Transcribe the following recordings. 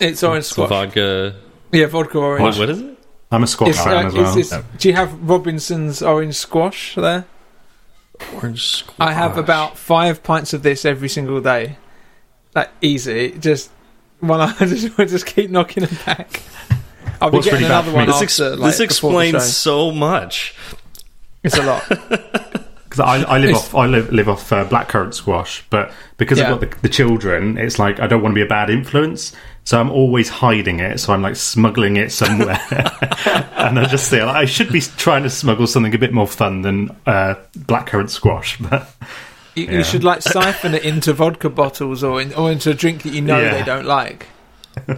It's orange So squash. vodka. Yeah, vodka orange. What, what is it? I'm a squash It's, fan uh, as well. it's- it's- do you have Robinson's orange squash there? Orange squash. I have about five pints of this every single day. Like easy, just one. I just just keep knocking them back. I'll be What's getting really another one This, after. ex- like, this explains so much. It's a lot. because I, I live off I live, live off uh, blackcurrant squash, but because Yeah. I've got the, the children, it's like I don't want to be a bad influence, so I'm always hiding it. So I'm like smuggling it somewhere, and I just say like, I should be trying to smuggle something a bit more fun than uh, blackcurrant squash. But You, Yeah. you should like siphon it into vodka bottles or in, or into a drink that you know Yeah. they don't like.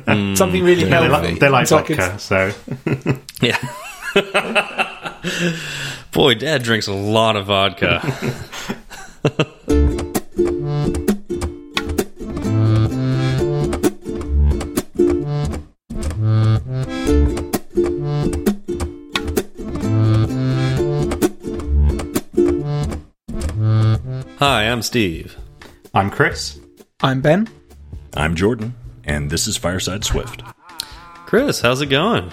Something really yeah, they healthy. like, they like vodka, it's- so Yeah. Boy, Dad drinks a lot of vodka. Hi, I'm Steve. I'm Chris. I'm Ben. I'm Jordan, and this is Fireside Swift. Chris, how's it going?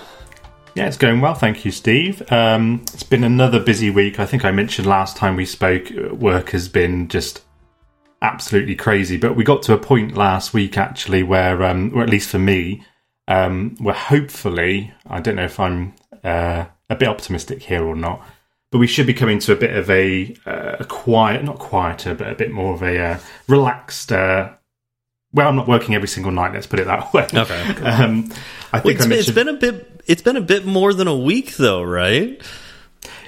Yeah, it's going well, thank you, Steve. Um, it's been another busy week. I think I mentioned last time we spoke, work has been just absolutely crazy. But we got to a point last week actually where, um, or at least for me, um, where hopefully, I don't know if I'm uh, a bit optimistic here or not, but we should be coming to a bit of a, uh, a quiet, not quieter, but a bit more of a uh, relaxed. Uh, well, I'm not working every single night. Let's put it that way. Okay. Um, I Well, think it's, I been, it's mentioned. been a bit. It's been a bit more than a week, though, right?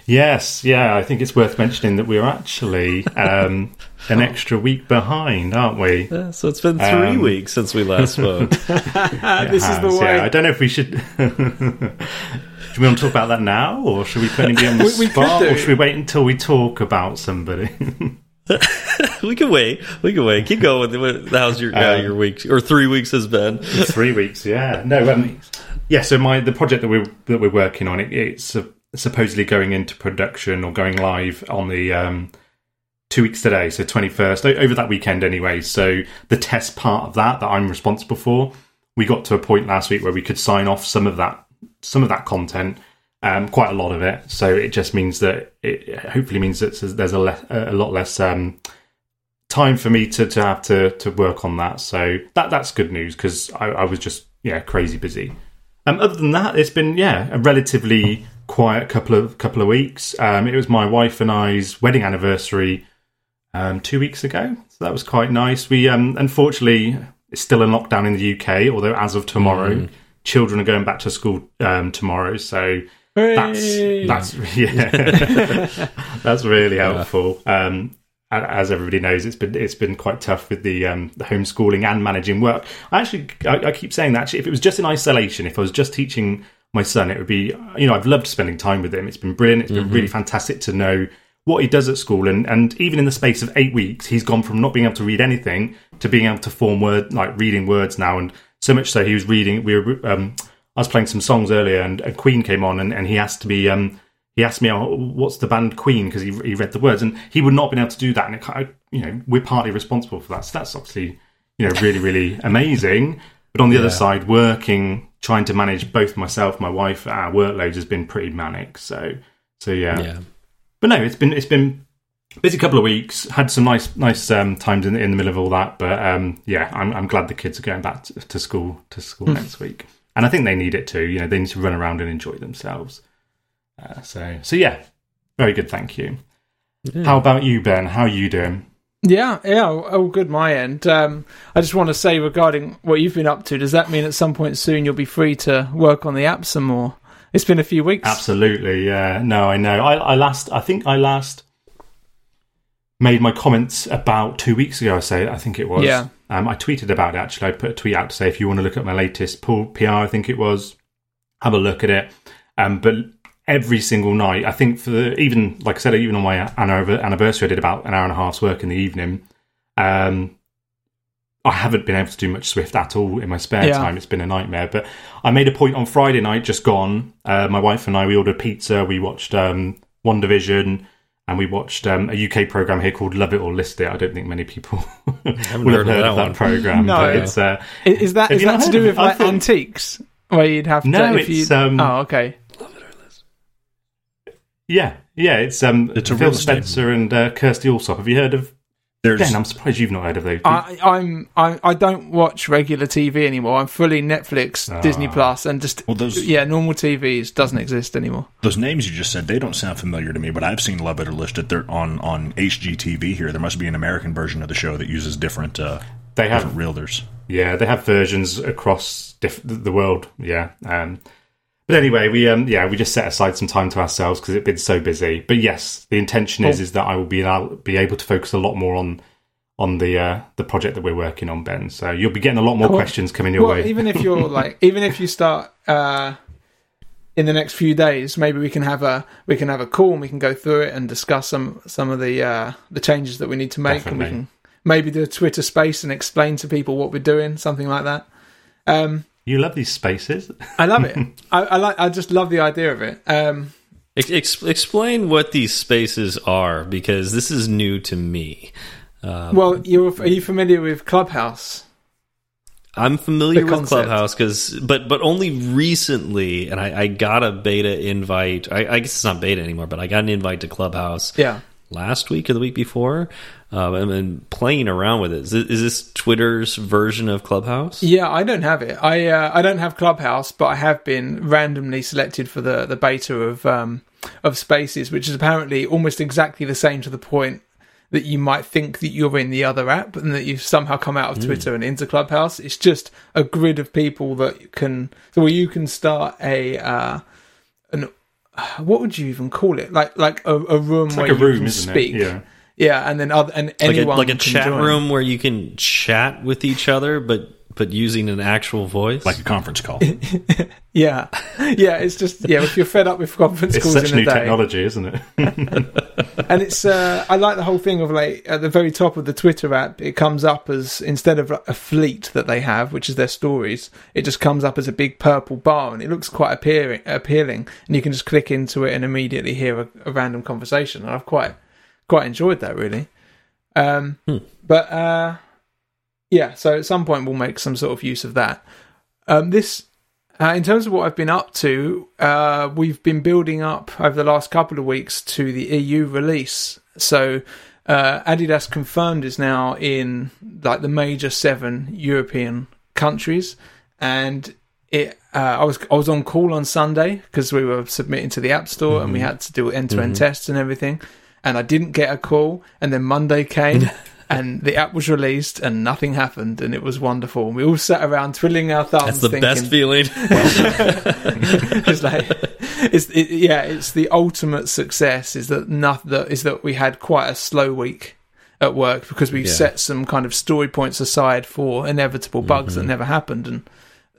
Yes, yeah, I think it's worth mentioning that we're actually um, an extra week behind, aren't we? Yeah, so it's been three Um, weeks since we last spoke. This is the way. Yeah, I don't know if we should. should we want to talk about that now, or should we put anybody on the We- we spot, do. or should we wait until we talk about somebody? we can wait. We can wait. Keep going. with- How's your uh, Um, your week or three weeks has been? Three weeks, yeah. No, um, yeah. So my the project that we're that we're working on it, it's uh, supposedly going into production or going live on the um, two weeks today, so twenty first over that weekend anyway. So the test part of that that I'm responsible for, we got to a point last week where we could sign off some of that some of that content. Um, quite a lot of it, so it just means that it hopefully means that there's a, le- a lot less um, time for me to, to have to, to work on that. So that that's good news because I, I was just yeah crazy busy. Um, other than that, it's been yeah a relatively quiet couple of couple of weeks. Um, it was my wife and I's wedding anniversary um, two weeks ago, so that was quite nice. We um, unfortunately it's still in lockdown in the UK, although as of tomorrow, children are going back to school um, tomorrow. So that's Hooray. that's yeah. That's really helpful. Um as everybody knows it's been it's been quite tough with the um the homeschooling and managing work. I actually I, I keep saying that actually if it was just in isolation if i was just teaching my son it would be you know i've loved spending time with him. It's been brilliant. It's been really fantastic to know what he does at school. And and even in the space of eight weeks he's gone from not being able to read anything to being able to form word like reading words now. And so much so he was reading we were um I was playing some songs earlier, and, and Queen came on, and, and he asked me, um, he asked me, oh, "What's the band Queen?" Because he, he read the words, and he would not have been able to do that. And it, kind of- you know, we're partly responsible for that. So that's obviously, you know, really, really amazing. But on the other side, working, trying to manage both myself, my wife, our workloads has been pretty manic. So, so yeah. Yeah. But no, it's been it's been busy couple of weeks. Had some nice nice um, times in, in the middle of all that. But um, yeah, I'm I'm glad the kids are going back to, to school to school next week, and I think they need it too. You know, they need to run around and enjoy themselves. Uh, so so yeah, very good. Thank you. How about you, Ben? How are you doing? Yeah, yeah, all good my end. Um, I just want to say regarding what you've been up to, does that mean at some point soon you'll be free to work on the app some more? It's been a few weeks. Absolutely, yeah. No, I know. I, I last, I think I last made my comments about two weeks ago. I say, I think it was. Yeah. Um, I tweeted about it actually. I put a tweet out to say if you want to look at my latest pull PR, I think it was, have a look at it. Um, but every single night, I think for the, even like I said, even on my anniversary, I did about an hour and a half's work in the evening. Um, I haven't been able to do much Swift at all in my spare Yeah. time. It's been a nightmare. But I made a point on Friday night, just gone. Uh, my wife and I, we ordered pizza. We watched um, WandaVision, and we watched um, a UK program here called Love It or List It. I don't think many people haven't will heard have of heard that of that program. No. but it's uh, Is that Have is you that to do with like thought- antiques, where you'd have to No, if you? it's, um, oh, okay. yeah, yeah, it's um, It's a Phil real Spencer and uh, Kirstie Allsopp. Have you heard of? There's Ben, I'm surprised you've not heard of those. I, I'm I, I don't watch regular TV anymore. I'm fully Netflix, Disney Ah. Plus, and just well those yeah, normal TVs doesn't exist anymore. those names you just said they don't sound familiar to me, but I've seen Love It or List It. They're on on HGTV here. There must be an American version of the show that uses different uh, they have different realtors. Yeah, they have versions across diff- the world. Yeah. Um, but anyway, we um, yeah we just set aside some time to ourselves because it's been so busy. But yes, the intention is Oh. is that I will be I'll be able to focus a lot more on on the uh, the project that we're working on, Ben. So you'll be getting a lot more Well- questions coming your Well, way. even if you're like, even if you start uh, in the next few days, maybe we can have a we can have a call and we can go through it and discuss some some of the uh, the changes that we need to make, and we can maybe do a Twitter space and explain to people what we're doing, something like that. Um, you love these spaces. I love it. I, I like. I just love the idea of it. Um, Ex- ex- explain what these spaces are because this is new to me. Um, well, you're are you familiar with Clubhouse? I'm familiar with. Clubhouse because, but but only recently, and I, I got a beta invite. I, I guess it's not beta anymore, but I got an invite to Clubhouse Yeah. Last week or the week before, um, and then playing around with it. Is, is this Twitter's version of Clubhouse? Yeah, I don't have it. I uh, I don't have Clubhouse, but I have been randomly selected for the the beta of um of Spaces, which is apparently almost exactly the same to the point that you might think that you're in the other app and that you've somehow come out of Twitter and into Clubhouse. It's just a grid of people that can so you can start a uh what would you even call it? Like like a, a room It's where like a you room, can speak. it? Yeah. Yeah, and then other and Like a, anyone like a can chat join. room where you can chat with each other, but but using an actual voice. like a conference call. Yeah, yeah. It's just yeah. If you're fed up with conference It's calls such in a new day, technology, isn't it? and it's uh, I like the whole thing of like at the very top of the Twitter app, it comes up as instead of a fleet that they have, which is their stories, it just comes up as a big purple bar, and it looks quite appealing. Appealing, and you can just click into it and immediately hear a, a random conversation. And I've quite quite enjoyed that really. Um, Hmm. But uh, yeah, so at some point we'll make some sort of use of that. Um, this uh, in terms of what I've been up to, uh, we've been building up over the last couple of weeks to the EU release. So uh, Adidas confirmed is now in like the major seven European countries, and it. Uh, I was I was on call on Sunday because we were submitting to the App Store and we had to do end to end tests and everything, and I didn't get a call. And then Monday came. And the app was released, and nothing happened, and it was wonderful. And we all sat around twiddling our thumbs. That's the thinking, best feeling. it's like it's it, yeah it's the ultimate success is that not that is that we had quite a slow week at work because we Yeah. set some kind of story points aside for inevitable bugs that never happened and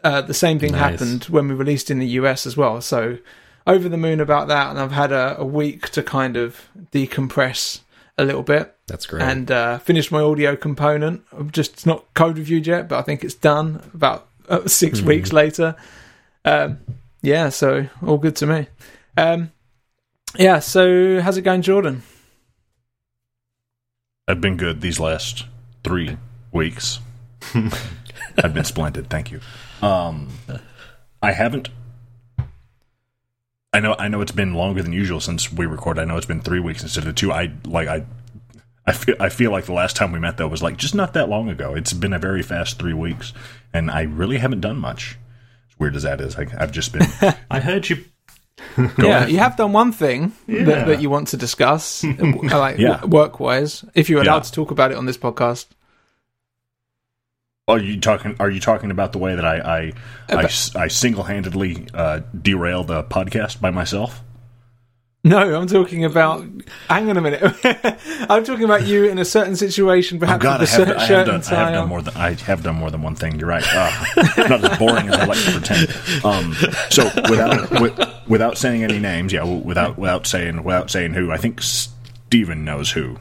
uh, the same thing Nice. happened when we released in the US as well so over the moon about that and I've had a, a week to kind of decompress a little bit That's great. and uh, finished my audio component. I'm just it's not code reviewed yet, but I think it's done about uh, 6 Mhm. weeks later. Um, yeah, so all good to me. Um, yeah, so how's it going, Jordan? I've been good these last three weeks. I've been splendid, thank you. Um, I haven't. I know. I know it's been longer than usual since we recorded. I know it's been three weeks instead of two. I like. I. I feel. I feel like the last time we met though was like just not that long ago. It's been a very fast three weeks, and I really haven't done much. As weird as that is, I, I've just been. I heard you. Go yeah, ahead. you have done one thing Yeah. that, that you want to discuss, uh, like Yeah. work wise, if you're allowed Yeah. to talk about it on this podcast. Are you talking? Are you talking about the way that I I, I, I single-handedly uh, derailed the podcast by myself? No, I'm talking about. Hang on a minute. I'm talking about you in a certain situation, Oh perhaps God, I with a have, shirt, I, have done, I have done more than I have done more than one thing. You're right. Uh, not as boring as I like to pretend. Um, so without wi- without saying any names, yeah, without without saying without saying who, I think Steven knows who.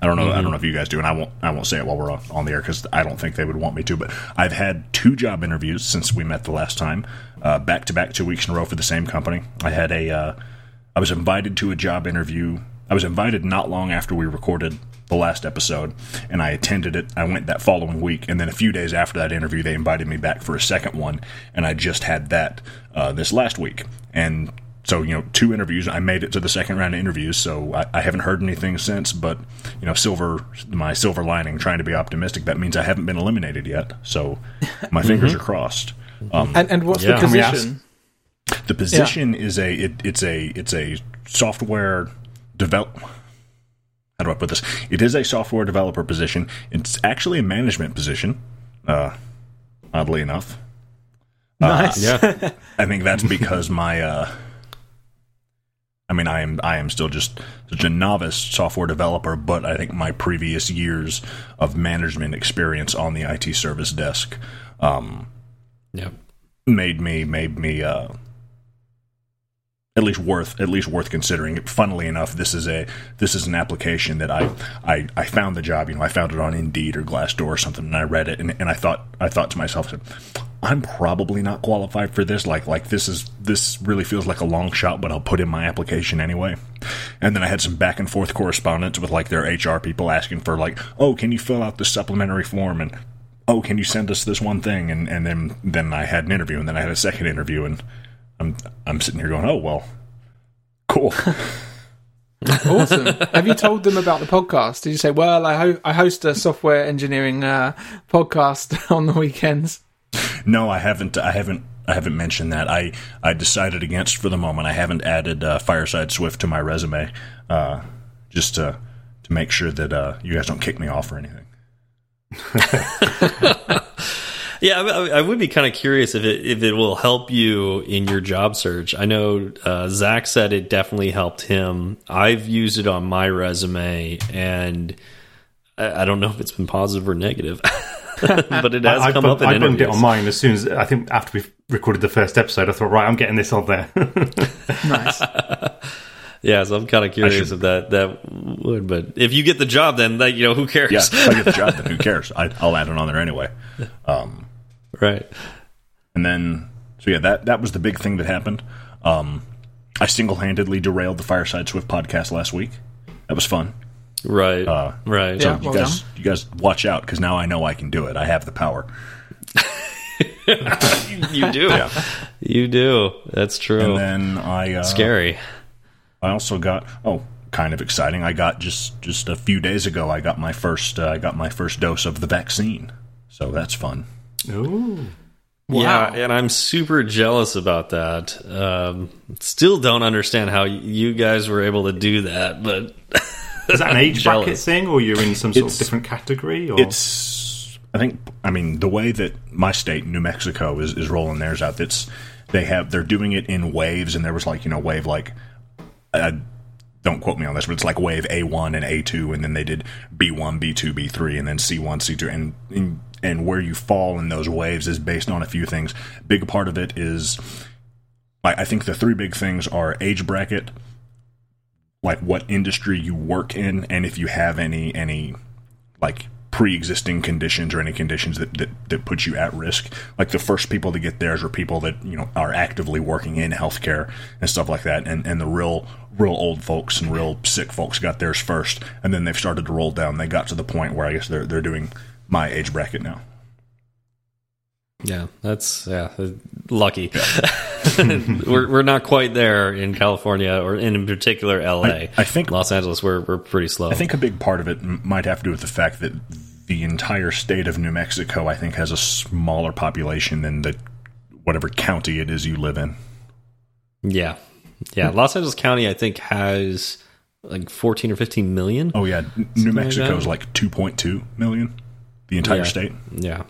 I don't know. I don't know if you guys do, and I won't. I won't say it while we're on, on the air because I don't think they would want me to. But I've had two job interviews since we met the last time, uh, back to back, two weeks in a row for the same company. I had a. Uh, I was invited to a job interview I was invited not long after we recorded the last episode, and I attended it. I went that following week, and then a few days after that interview, they invited me back for a second one, and I just had that uh, this last week. And so, you know, two interviews. I made it to the second round of interviews, so I, I haven't heard anything since. But you know, silver, my silver lining, trying to be optimistic. That means I haven't been eliminated yet. So my fingers are crossed. Um, And, and what's Yeah. the position? the position is a it, it's a it's a software develop. How do I put this? It is a software developer position. It's actually a management position. Uh, oddly enough, Nice. Yeah. I think that's because my. Uh, I mean, I am I am still just such a novice software developer, but I think my previous years of management experience on the IT service desk um, yeah. made me made me uh, at least worth at least worth considering. Funnily enough, this is a this is an application that I I, I found the job. You know, I found it on Indeed or Glassdoor or something, and I read it, and, and I thought I thought to myself. I'm probably not qualified for this. Like, like this is this really feels like a long shot, but I'll put in my application anyway. And then I had some back and forth correspondence with like their HR people asking for like, oh, can you fill out the supplementary form and oh, can you send us this one thing? And and then then I had an interview, and then I had a second interview, and I'm I'm sitting here going, oh well, cool. Awesome. Have you told them about the podcast? Did you say, well, I, ho- I host a software engineering uh, podcast on the weekends? No, I haven't. I haven't. I haven't mentioned that. I I decided against for the moment. I haven't added uh, Fireside Swift to my resume, uh, just to to make sure that uh, you guys don't kick me off or anything. Yeah, I, I would be kind of curious if it if it will help you in your job search. I know uh, Zach said it definitely helped him. I've used it on my resume, and I, I don't know if it's been positive or negative, but it has I, come I, up in I bunged interviews. it on mine as soon as I think after we recorded the first episode. I thought, right, I'm getting this on there. Nice. Yeah, so I'm kind of curious should- if that that would. But if you get the job, then that you know who cares? Yeah, if I get the job, then who cares? I, I'll add it on there anyway. Um, right. and then so yeah, that that was the big thing that happened. Um, I single handedly derailed the Fireside Swift podcast last week. That was fun. Right. Uh, right. Yeah. So you well guys, you guys watch out because now I know I can do it. I have the power. you do. You do. That's true. And then I uh, Scary. I also got oh, kind of exciting. I got just just a few days ago. I got my first uh, I got my first dose of the vaccine. So that's fun. Ooh. Yeah, and I'm super jealous about that. Um, still don't understand how you guys were able to do that, but Is that an age bracket thing, or you're in some sort It's- of different category? Or It's I think I mean the way that my state, New Mexico, is, is rolling theirs out. It's they have they're doing it in waves, and there was like you know wave like. Uh, don't quote me on this, but it's like wave A1 and A2, and then they did B1, B2, B3, and then C1, C2, and, and and where you fall in those waves is based on a few things. Big part of it is, I, I think the three big things are age bracket, like what industry you work in, and if you have any any like pre-existing conditions or any conditions that, that, that put you at risk. Like the first people to get theirs are people that you know are actively working in healthcare and stuff like that. And and the real real old folks and real sick folks got theirs first, and then they've started to roll down. They got to the point where I guess they're they're doing my age bracket now. yeah, that's yeah, lucky. we're we're not quite there in California or in particular LA. I- I think- Los Angeles we're we're pretty slow. I think a big part of it might have to do with the fact that the entire state of New Mexico, I think, has a smaller population than the whatever county it is you live in. yeah. Yeah, hmm. Los Angeles County I think has like 14 or 15 million. Oh yeah, New like Mexico is like 2.2 million, the entire Yeah. state. Yeah.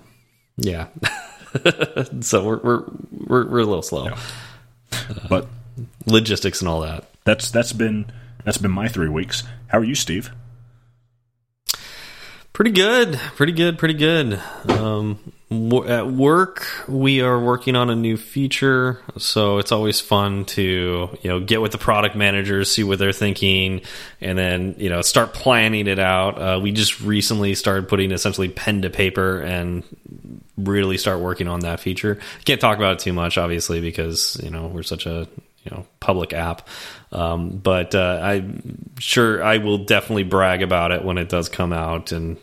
Yeah. so we're we're we're we're a little slow. Uh, but Logistics and all that. that's that's been that's been my three weeks. How are you, Steve? Pretty good, pretty good, pretty good. Um, at work, we are working on a new feature, so it's always fun to you know get with the product managers, see what they're thinking, and then you know start planning it out. Uh, we just recently started putting essentially pen to paper and really start working on that feature. Can't talk about it too much, obviously, because you know we're such a you know public app. Um, but uh, I'm sure I will definitely brag about it when it does come out and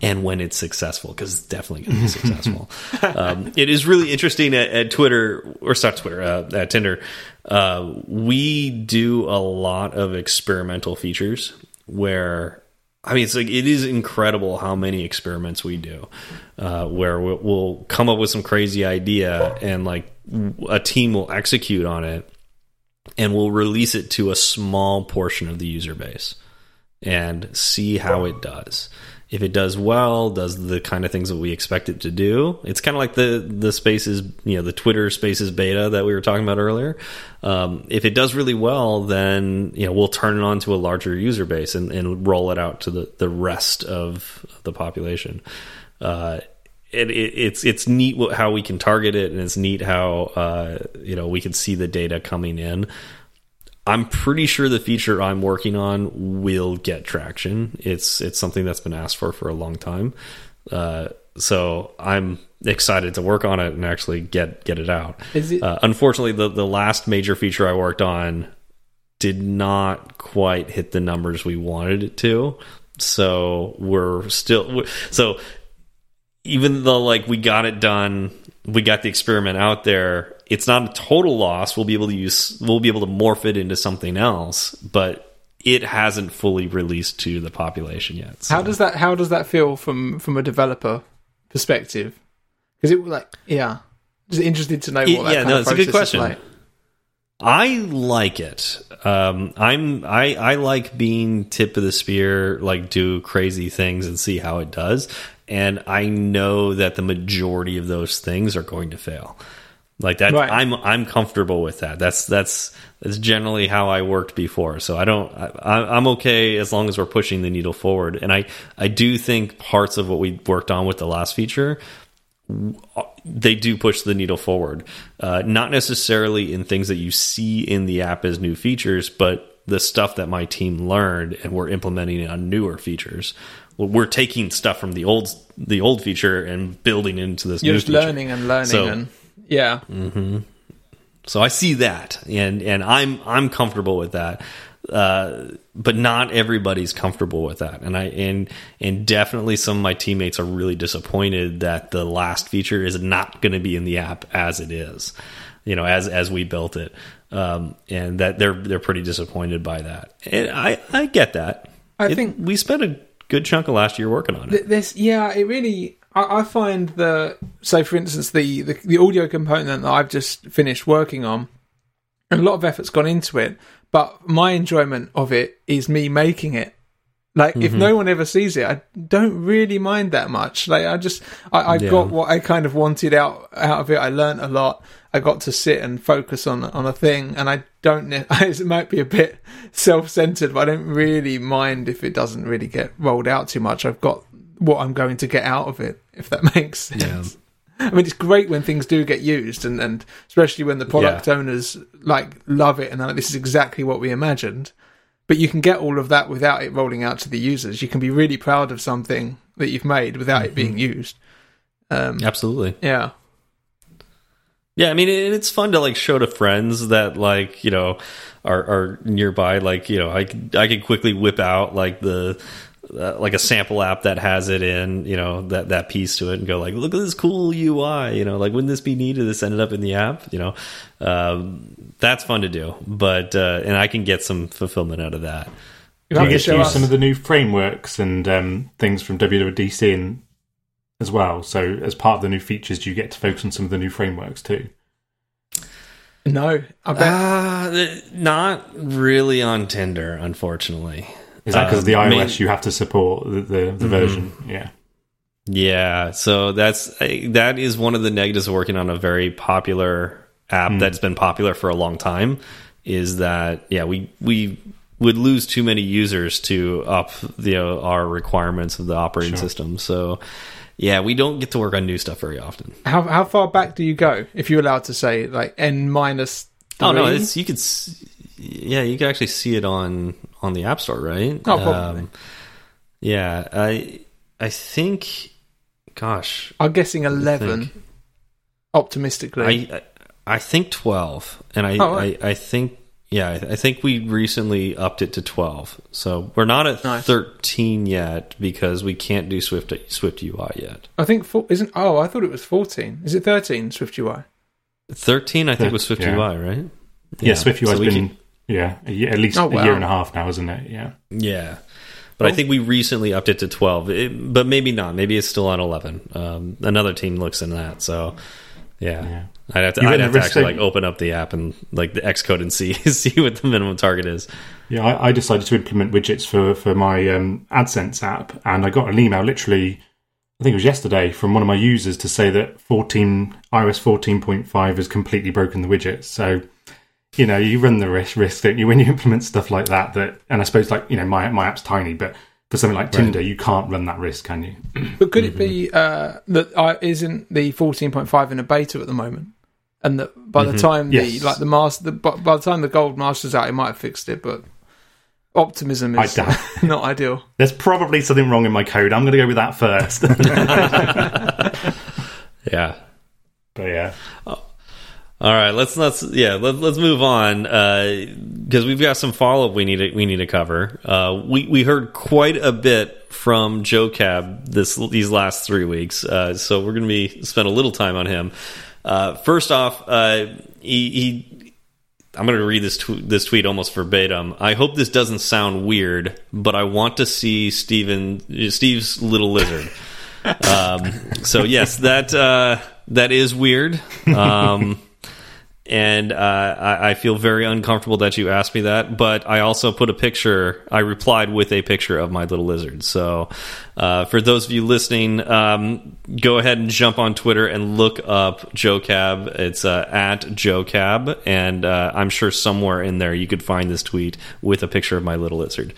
and when it's successful because it's definitely going to be successful. Um, it is really interesting at, at Twitter or not Twitter uh, at Tinder. Uh, we do a lot of experimental features where I mean, it's like it is incredible how many experiments we do, uh, where we'll, we'll, come up with some crazy idea and like a team will execute on it, and we'll release it to a small portion of the user base and see how it does if it does well, does the kind of things that we expect it to do. It's kind of like the the spaces, you know, the Twitter Spaces beta that we were talking about earlier. Um, if it does really well, then you know we'll turn it on to a larger user base and, and roll it out to the the rest of the population. Uh, it, it, it's it's neat how we can target it, and it's neat how uh, you know we can see the data coming in. I'm pretty sure the feature I'm working on will get traction. It's it's something that's been asked for for a long time. Uh, so I'm excited to work on it and actually get get it out. It uh, unfortunately, the the last major feature I worked on did not quite hit the numbers we wanted it to. So we're still so even though like we got it done, we got the experiment out there it's not a total loss. We'll be able to use we'll be able to morph it into something else, but it hasn't fully released to the population yet. So. How does that how does that feel from from a developer perspective? Because it like yeah, just interested to know what it, that yeah, no, it's a good question. Like. I like it. Um, I'm I I like being tip of the spear, like do crazy things and see how it does. And I know that the majority of those things are going to fail. Like that, right. I'm I'm comfortable with that. That's that's that's generally how I worked before. So I don't. I, am okay as long as we're pushing the needle forward. And I I do think parts of what we worked on with the last feature, they do push the needle forward. Uh, not necessarily in things that you see in the app as new features, but the stuff that my team learned and we're implementing on newer features. We're taking stuff from the old the old feature and building into this. You're new just feature. learning and learning so, and yeah. Mm -hmm. So I see that, and and I'm I'm comfortable with that. Uh, but not everybody's comfortable with that, and I and and definitely some of my teammates are really disappointed that the last feature is not going to be in the app as it is, you know, as as we built it, um, and that they're they're pretty disappointed by that, and I I get that. I it, think we spent a good chunk of last year working on it. This, yeah, it really I, I find the say for instance the, the the audio component that I've just finished working on, a lot of effort's gone into it, but my enjoyment of it is me making it. Like mm-hmm. if no one ever sees it, I don't really mind that much. Like I just I, I yeah. got what I kind of wanted out out of it. I learned a lot. I got to sit and focus on on a thing, and I don't. It might be a bit self centered, but I don't really mind if it doesn't really get rolled out too much. I've got what I'm going to get out of it, if that makes sense. Yeah. I mean, it's great when things do get used, and, and especially when the product yeah. owners like love it and like, this is exactly what we imagined. But you can get all of that without it rolling out to the users. You can be really proud of something that you've made without mm-hmm. it being used. Um, Absolutely. Yeah. Yeah, I mean, it's fun to like show to friends that like you know are are nearby. Like you know, I I can quickly whip out like the uh, like a sample app that has it in, you know, that that piece to it, and go like, look at this cool UI, you know, like wouldn't this be neat if this ended up in the app, you know, um, that's fun to do, but uh, and I can get some fulfillment out of that. You, you get to use us. some of the new frameworks and um, things from WWDC in, as well. So as part of the new features, do you get to focus on some of the new frameworks too? No, I bet. Uh, not really on Tinder, unfortunately. Is that because um, the iOS main, you have to support the the, the mm -hmm. version? Yeah. Yeah, so that's that is one of the negatives of working on a very popular app mm. that's been popular for a long time. Is that yeah we we would lose too many users to up the know our requirements of the operating sure. system. So yeah, we don't get to work on new stuff very often. How how far back do you go if you're allowed to say like n minus? Oh no, it's you could yeah you can actually see it on on the App Store, right? Oh, probably. Um, yeah, I I think, gosh, I'm guessing eleven. Think, optimistically, I, I think twelve, and I Oh, right. I, I think yeah, I I think we recently upped it to twelve. So we're not at Nice. thirteen yet because we can't do Swift Swift UI yet. I think four, isn't. Oh, I thought it was fourteen. Is it thirteen? Swift UI. Thirteen, I think, Thir- was Swift yeah. UI, right? Yeah, Swift UI's so been can- yeah year, at least Oh, a year and a half now, isn't it? Yeah. Yeah. But I think we recently upped it to 12, it, but maybe not. Maybe it's still on 11. Um, another team looks in that. So, yeah. Yeah. I'd have to, I'd have to actually like open up the app and like the Xcode and see see what the minimum target is. Yeah, I, I decided to implement widgets for for my um, AdSense app, and I got an email literally, I think it was yesterday, from one of my users to say that 14 iOS 14.5 has completely broken the widgets. So, you know, you run the risk, risk don't you, when you implement stuff like that. That, and I suppose like you know, my my app's tiny, but for something like Tinder, you can't run that risk, can you? But could it be uh, that uh, isn't the fourteen point five in a beta at the moment, and that by the time the Yes. like the master, the, by by the time the gold master's out, it might have fixed it. But optimism is I not ideal. There's probably something wrong in my code. I'm going to go with that first. Yeah. but yeah, All right, let's let's yeah let, let's move on because we've got some follow up we need to we need to cover. Uh, we we heard quite a bit from Joe Cab this these last three weeks, uh, so we're going to be spend a little time on him. Uh, first off, uh, he, he I'm going to read this tw this tweet almost verbatim. I hope this doesn't sound weird, but I want to see Steven Steve's little lizard. um, so yes, that uh, that is weird. Um, and uh, I, I feel very uncomfortable that you asked me that. But I also put a picture. I replied with a picture of my little lizard. So uh, for those of you listening, um, go ahead and jump on Twitter and look up Joe Cab. It's uh, at Joe Cab, and uh, I'm sure somewhere in there you could find this tweet with a picture of my little lizard.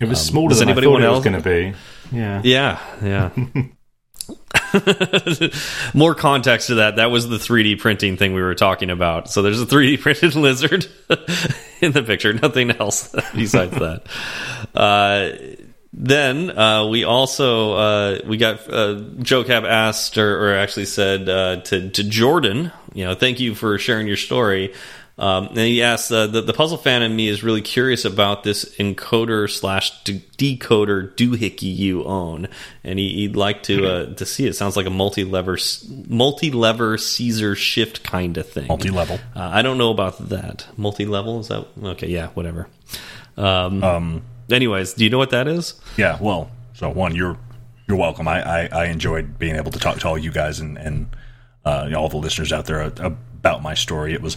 it was smaller does than I anybody thought want it was else- going to be. Yeah. Yeah, yeah. More context to that. That was the 3D printing thing we were talking about. So there's a 3D printed lizard in the picture. Nothing else besides that. Uh, then uh, we also uh, we got uh, Joe Cab asked or, or actually said uh, to to Jordan, you know, thank you for sharing your story. Um, and he asked uh, the the puzzle fan in me is really curious about this encoder slash de- decoder doohickey you own, and he, he'd like to uh, to see it. Sounds like a multi lever multi lever Caesar shift kind of thing. Multi level. Uh, I don't know about that. Multi level is that okay? Yeah, whatever. Um, Um, anyways, do you know what that is? Yeah, well, so one, you're you're welcome. I, I, I enjoyed being able to talk to all you guys and and uh, you know, all the listeners out there about my story. It was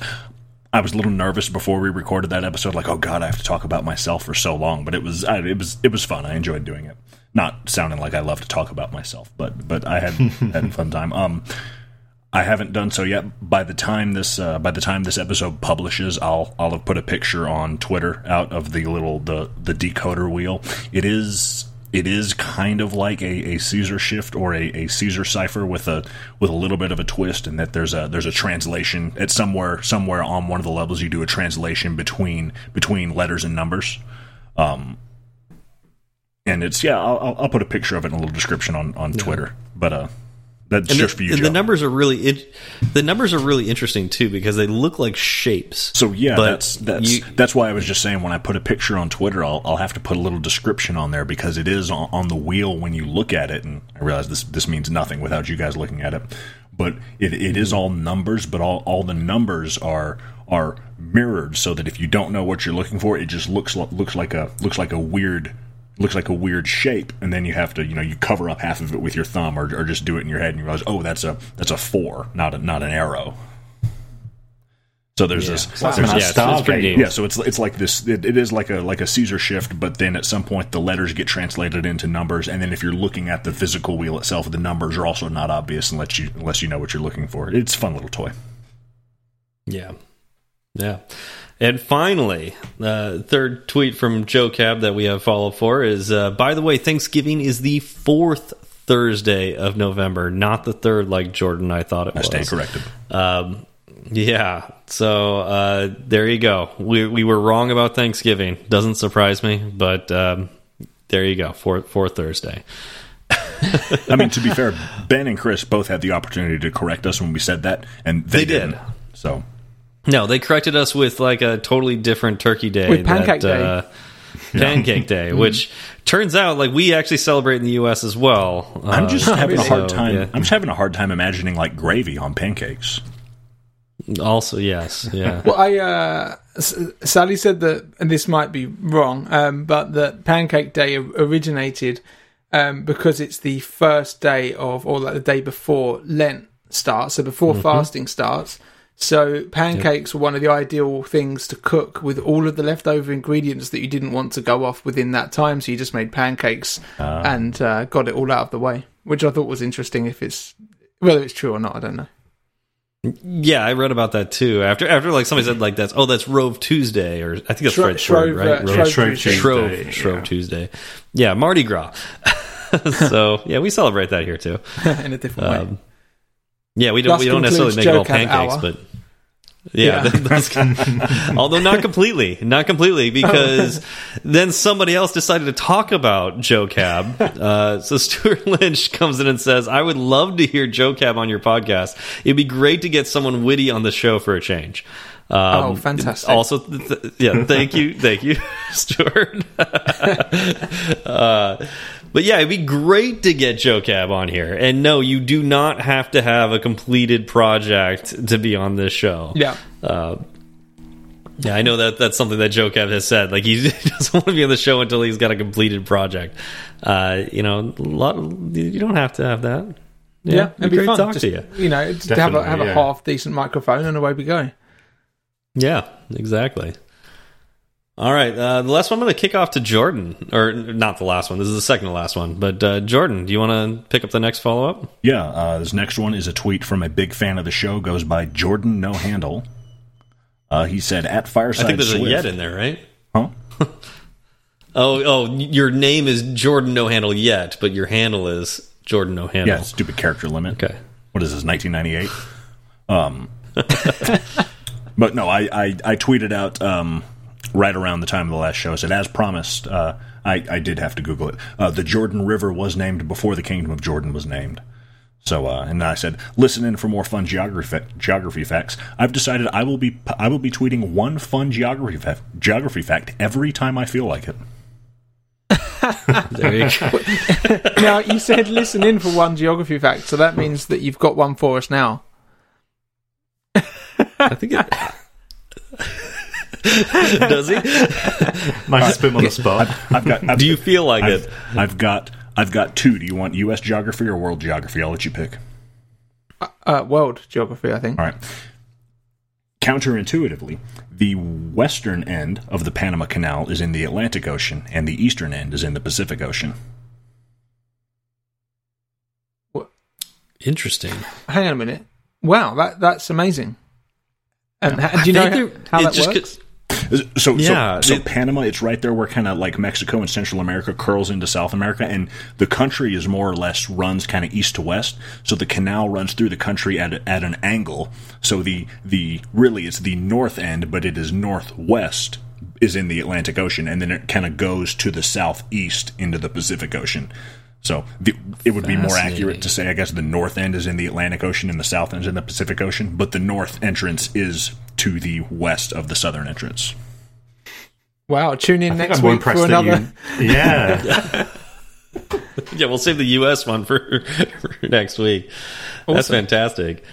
I was a little nervous before we recorded that episode, like, oh god, I have to talk about myself for so long. But it was I, it was it was fun. I enjoyed doing it. Not sounding like I love to talk about myself, but but I had had a fun time. Um, I haven't done so yet. By the time this uh, by the time this episode publishes, I'll I'll have put a picture on Twitter out of the little the the decoder wheel. It is it is kind of like a, a Caesar shift or a, a Caesar cipher with a with a little bit of a twist, and that there's a there's a translation. It's somewhere somewhere on one of the levels you do a translation between between letters and numbers. Um, and it's yeah, I'll, I'll- put a picture of it in a little description on on Twitter. But uh, that's And, just the, for you. and Joe. the numbers are really it, the numbers are really interesting too because they look like shapes. So yeah, that's that's you- that's why I was just saying when I put a picture on Twitter, I'll I'll have to put a little description on there because it is on, on the wheel when you look at it, and I realize this this means nothing without you guys looking at it, but it, it is all numbers, but all all the numbers are are mirrored so that if you don't know what you're looking for, it just looks looks like a looks like a weird looks like a weird shape, and then you have to you know you cover up half of it with your thumb or, or just do it in your head, and you realize oh that's a that's a four, not a not an arrow. So there's this. That's there's a yeah, it's- it's pretty Stargate. neat. yeah, so it's it's like this. It, it is like a like a Caesar shift, but then at some point the letters get translated into numbers, and then if you're looking at the physical wheel itself, the numbers are also not obvious unless you unless you know what you're looking for. It's a fun little toy. Yeah. Yeah. And finally, uh, third tweet from Joe Cab that we have follow for is uh, by the way, Thanksgiving is the fourth Thursday of November, not the third like Jordan I thought it I was. stand corrected. Um, yeah. So uh, there you go. We we were wrong about Thanksgiving. Doesn't surprise me, but um, there you go. Fourth fourth Thursday. I mean, to be fair, Ben and Chris both had the opportunity to correct us when we said that, and they, They did. So No, they corrected us with like a totally different Turkey Day. With Pancake that, Day. Uh, Pancake Day, which turns out like we actually celebrate in the U.S. as well. I'm just Uh, having a hard time. yeah. I'm just having a hard time imagining like gravy on pancakes. Also, yes, yeah. Well, I uh, S- Sally said that, and this might be wrong, um, but that Pancake Day originated um, because it's the first day of, or like the day before Lent starts, so before fasting starts. So pancakes were one of the ideal things to cook with all of the leftover ingredients that you didn't want to go off within that time. So you just made pancakes and uh, got it all out of the way, which I thought was interesting. If it's whether it's true or not, I don't know. Yeah, I read about that too. After after like somebody said like that's oh that's Rove Tuesday or I think that's Shro- word, Shrove, right? uh, Rove- Yeah, Shrove Tuesday. Shrove, Shrove yeah. Tuesday. Yeah, Mardi Gras. so yeah, we celebrate that here too. in a different way. Yeah, we don't Thus we don't necessarily make it all pancakes, Hour. but yeah, Yeah. that's- although not completely, not completely, because then somebody else decided to talk about Joe Cab. Uh, so Stewart Lynch comes in and says, "I would love to hear Joe Cab on your podcast. It'd be great to get someone witty on the show for a change." Um, Oh, fantastic. Also, th th yeah, thank you, thank you, Stewart. uh, but yeah, it'd be great to get Joe Cab on here. And no, you do not have to have a completed project to be on this show. yeah. Uh, yeah, I know that that's something that Joe Cab has said. Like he doesn't want to be on the show until he's got a completed project. Uh, you know, a lot, you don't have to have that. Yeah, it'd be great fun. to talk Just, to you. You know, to have a Definitely, have a yeah. half decent microphone and away we go. Yeah, exactly. All right, uh, the last one I'm going to kick off to Jordan, or not the last one. This is the second to last one. But uh, Jordan, do you want to pick up the next follow up? Yeah, uh, this next one is a tweet from a big fan of the show. Goes by Jordan No Handle. Uh, he said at Fireside I think there's Swift. a yet in there, right? Huh? Oh, oh, your name is Jordan No Handle yet, but your handle is Jordan No Handle. Yeah, stupid character limit. Okay. What is this? 1998. Um, but no, I, I I tweeted out um, right around the time of the last show. I said, as promised. Uh, I I did have to Google it. Uh, the Jordan River was named before the Kingdom of Jordan was named. So, uh, and I said, listen in for more fun geography geography facts. I've decided I will be I will be tweeting one fun geography fa- geography fact every time I feel like it. There you go. now you said listen in for one geography fact, so that means that you've got one for us now. I think it. Does he? Might just put him on the spot. I've got. I've, Do you feel like I've, it? I've got. I've got two. Do you want U.S. geography or world geography? I'll let you pick. Uh, world geography, I think. All right. Counterintuitively, the western end of the Panama Canal is in the Atlantic Ocean, and the eastern end is in the Pacific Ocean. Interesting. Hang on a minute. Wow, that that's amazing. And ha- do you I know how, how it that just works? So, Yeah, so, so it- Panama, it's right there where kind of like Mexico and Central America curls into South America, and the country is more or less runs kind of east to west. So the canal runs through the country at a, at an angle. So the the really it's the north end, but it is northwest is in the Atlantic Ocean, and then it kind of goes to the southeast into the Pacific Ocean. So the, it would be more accurate to say, I guess, the north end is in the Atlantic Ocean and the south end is in the Pacific Ocean, but the north entrance is to the west of the southern entrance. Wow, tune in I next week for another. you. Yeah. Yeah, we'll save the U.S. one for, for next week. That's fantastic.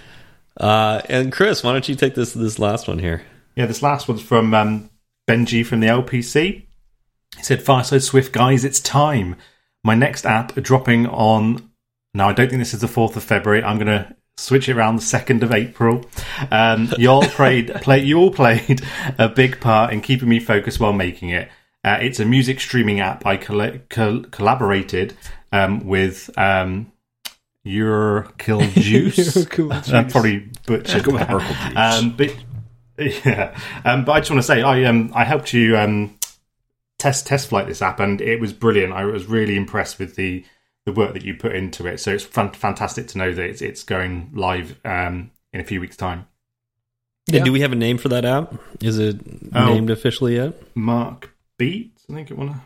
Uh, and Chris, why don't you take this this last one here? Yeah, this last one's from um, Benji from the LPC. He said, Fireside Swift, guys, it's time. My next app dropping on. Now, I don't think this is the 4th of February. I'm going to switch it around the 2nd of April. Um, you, all played, play, you all played a big part in keeping me focused while making it. Uh, it's a music streaming app I colla- col- collaborated um, with um, Your Kill Juice. I'm Juice. probably butchered Go with that. Um, but yeah, um, but I just want to say I um I helped you um test test flight this app and it was brilliant. I was really impressed with the the work that you put into it. So it's fan- fantastic to know that it's it's going live um in a few weeks' time. Yeah. And do we have a name for that app? Is it Oh. named officially yet? Mark Beats, I think it wanna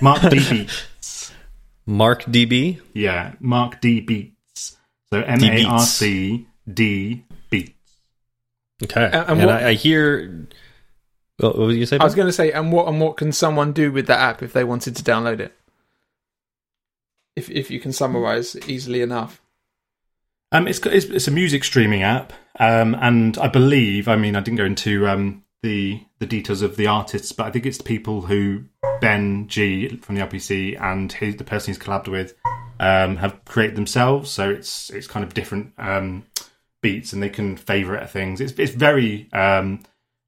Marc D Beats. Mark DB. Yeah, Marc D Beats. So M A R C D Beats. Okay. And- and And, what- I, I hear. What was you say? I was going to say, and what and what can someone do with that app if they wanted to download it? If if you can summarize easily enough. Um, it's, it's it's a music streaming app, um, and I believe, I mean, I didn't go into um, the the details of the artists, but I think it's the people who Benji from the RPC and his, the person he's collabed with um, have created themselves. So it's it's kind of different um, beats, and they can favorite things. It's it's very um,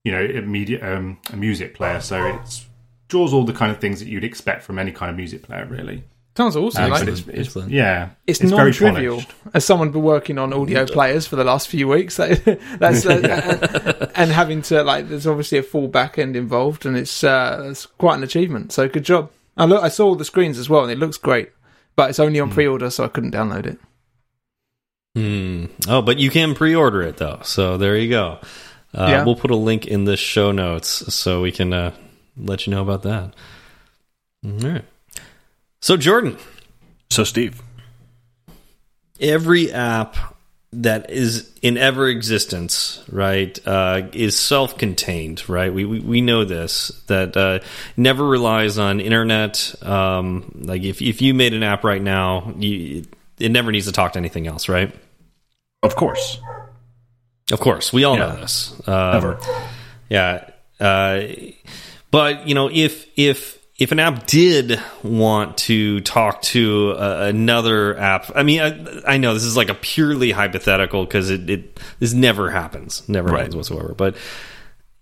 you know immediate um, a music player, so it draws all the kind of things that you'd expect from any kind of music player, really. Sounds awesome. Um, like, but it's, it's, it's yeah, it's, very non-trivial. polished. As someone been working on audio players for the last few weeks, that, that's uh, and having to like, there's obviously a full back end involved, and it's uh, it's quite an achievement. So good job. I look, I saw all the screens as well, and it looks great. But it's only on pre-order, so I couldn't download it. Hmm. Oh, but you can pre-order it though, so there you go. Uh, Yeah. We'll put a link in the show notes so we can uh, let you know about that. All right. So Jordan, So, Steve, every app that is in ever existence, right, uh, is self-contained, right? We, we we know this that uh, never relies on internet. Um, like if if you made an app right now, you, it never needs to talk to anything else, right? of course, Of course, we all Yeah. know this. Um, Ever. Yeah. Uh, but you know, if if if an app did want to talk to uh, another app, I mean, I, I know this is like a purely hypothetical because it, it this never happens, never Right. happens whatsoever. But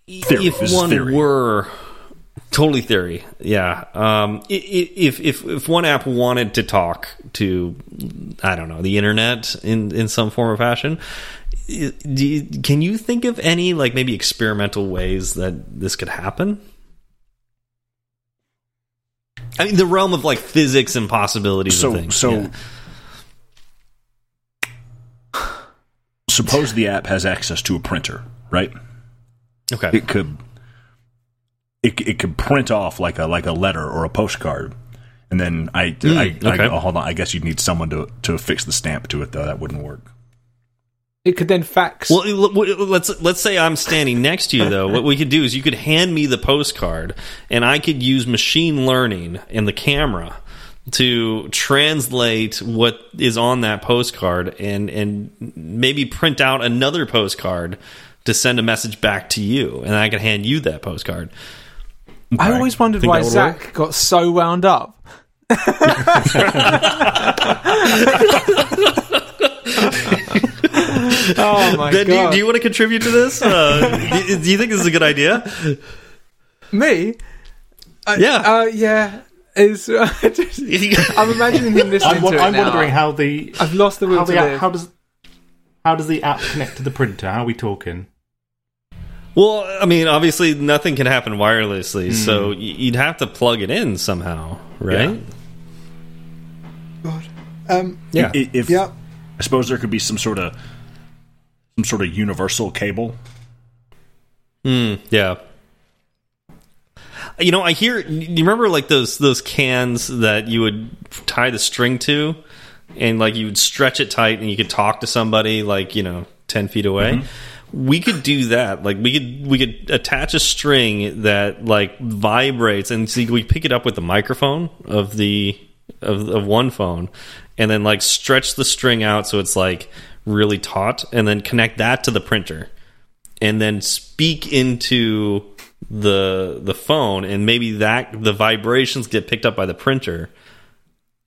Theory. if This one were totally theory, yeah. Um, if if if one app wanted to talk to, I don't know, the internet in in some form or fashion, you, can you think of any like maybe experimental ways that this could happen? I mean, the realm of like physics and possibilities. so things. so. yeah. Suppose the app has access to a printer, right? okay, It could it, it could print off like a like a letter or a postcard, and then I, I, hmm, I okay. oh, hold on. I guess you'd need someone to to fix the stamp to it though. That wouldn't work. It could then fax. Well, let's let's say I'm standing next to you though. What we could do is you could hand me the postcard, and I could use machine learning and the camera to translate what is on that postcard, and and maybe print out another postcard to send a message back to you, and I can hand you that postcard. I always wondered Think why Zach got so wound up. oh my Ben, do you, god! do you want to contribute to this? Uh, do, do you think this is a good idea? Me? Uh, Yeah. Uh, yeah. Is I'm imagining him listening I'm, to it I'm now. wondering how the I've lost the will how to the app, live. how does how does the app connect to the printer? How are we talking? Well, I mean, obviously, nothing can happen wirelessly, so you'd have to plug it in somehow, right? um, Yeah. I- If yeah. I suppose there could be some sort of some sort of universal cable. Mm, yeah. You know, I hear. You remember like those those cans that you would tie the string to, and like you would stretch it tight, and you could talk to somebody like you know ten feet away. We could do that. Like we could we could attach a string that like vibrates, and so we pick it up with the microphone of the of, of one phone, and then like stretch the string out so it's like really taut, and then connect that to the printer and then speak into the the phone and maybe that the vibrations get picked up by the printer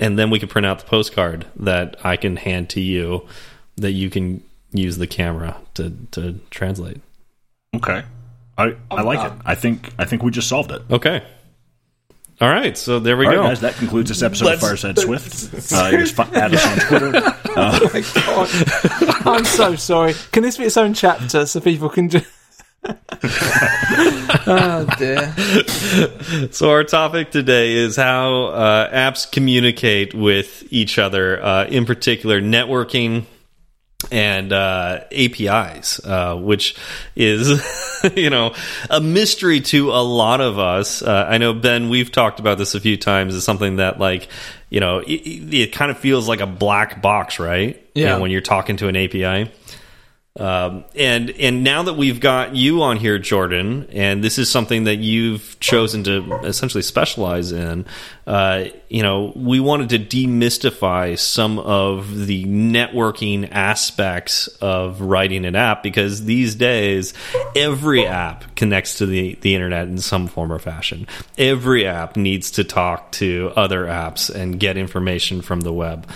and then we can print out the postcard that I can hand to you that you can use the camera to to translate. Okay, I I like it. Um, I think I think we just solved it. Okay. All right, so there we All go. right, guys, that concludes this episode Let's- of Fireside Swift. Uh, you just fi- add us on Twitter. Oh my god. I'm so sorry. Can this be its own chapter so people can just. oh dear. So our topic today is how uh, apps communicate with each other, uh, in particular networking and uh, APIs, uh, which is you know a mystery to a lot of us. Uh, I know Ben, we've talked about this a few times. It's something that like you know it, it, it kind of feels like a black box, right? Yeah. You know, when you're talking to an API. Um, and and now that we've got you on here, Jordan, and this is something that you've chosen to essentially specialize in, uh, you know, we wanted to demystify some of the networking aspects of writing an app because these days every app connects to the the internet in some form or fashion. Every app needs to talk to other apps and get information from the web.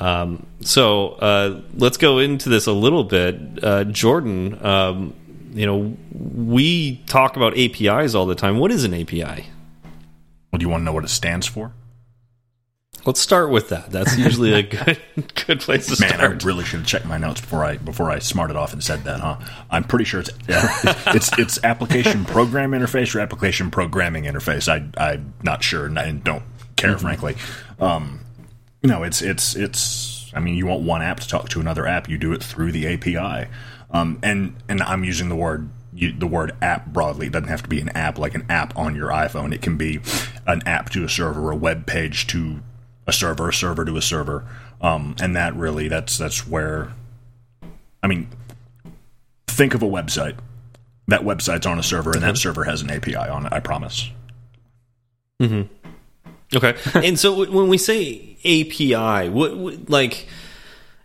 Um, so uh, let's go into this a little bit. Uh, Jordan, um, you know, we talk about APIs all the time. What is an API? Well, do you want to know what it stands for? Let's start with that. That's usually a good good place to Man, start. Man, I really should have checked my notes before I before I smarted off and said that, huh? I'm pretty sure it's it's it's application program interface or application programming interface. I I'm not sure and I don't care, frankly. Um, no, it's it's it's. I mean, you want one app to talk to another app, you do it through the API. Um, and and I'm using the word you, the word app broadly. It doesn't have to be an app like an app on your iPhone. It can be an app to a server, a web page to a server, a server to a server. Um, and that really that's that's where. I mean, think of a website. That website's on a server, and that server has an API on it. I promise. Mm-hmm. Okay. and so when we say API, what, what like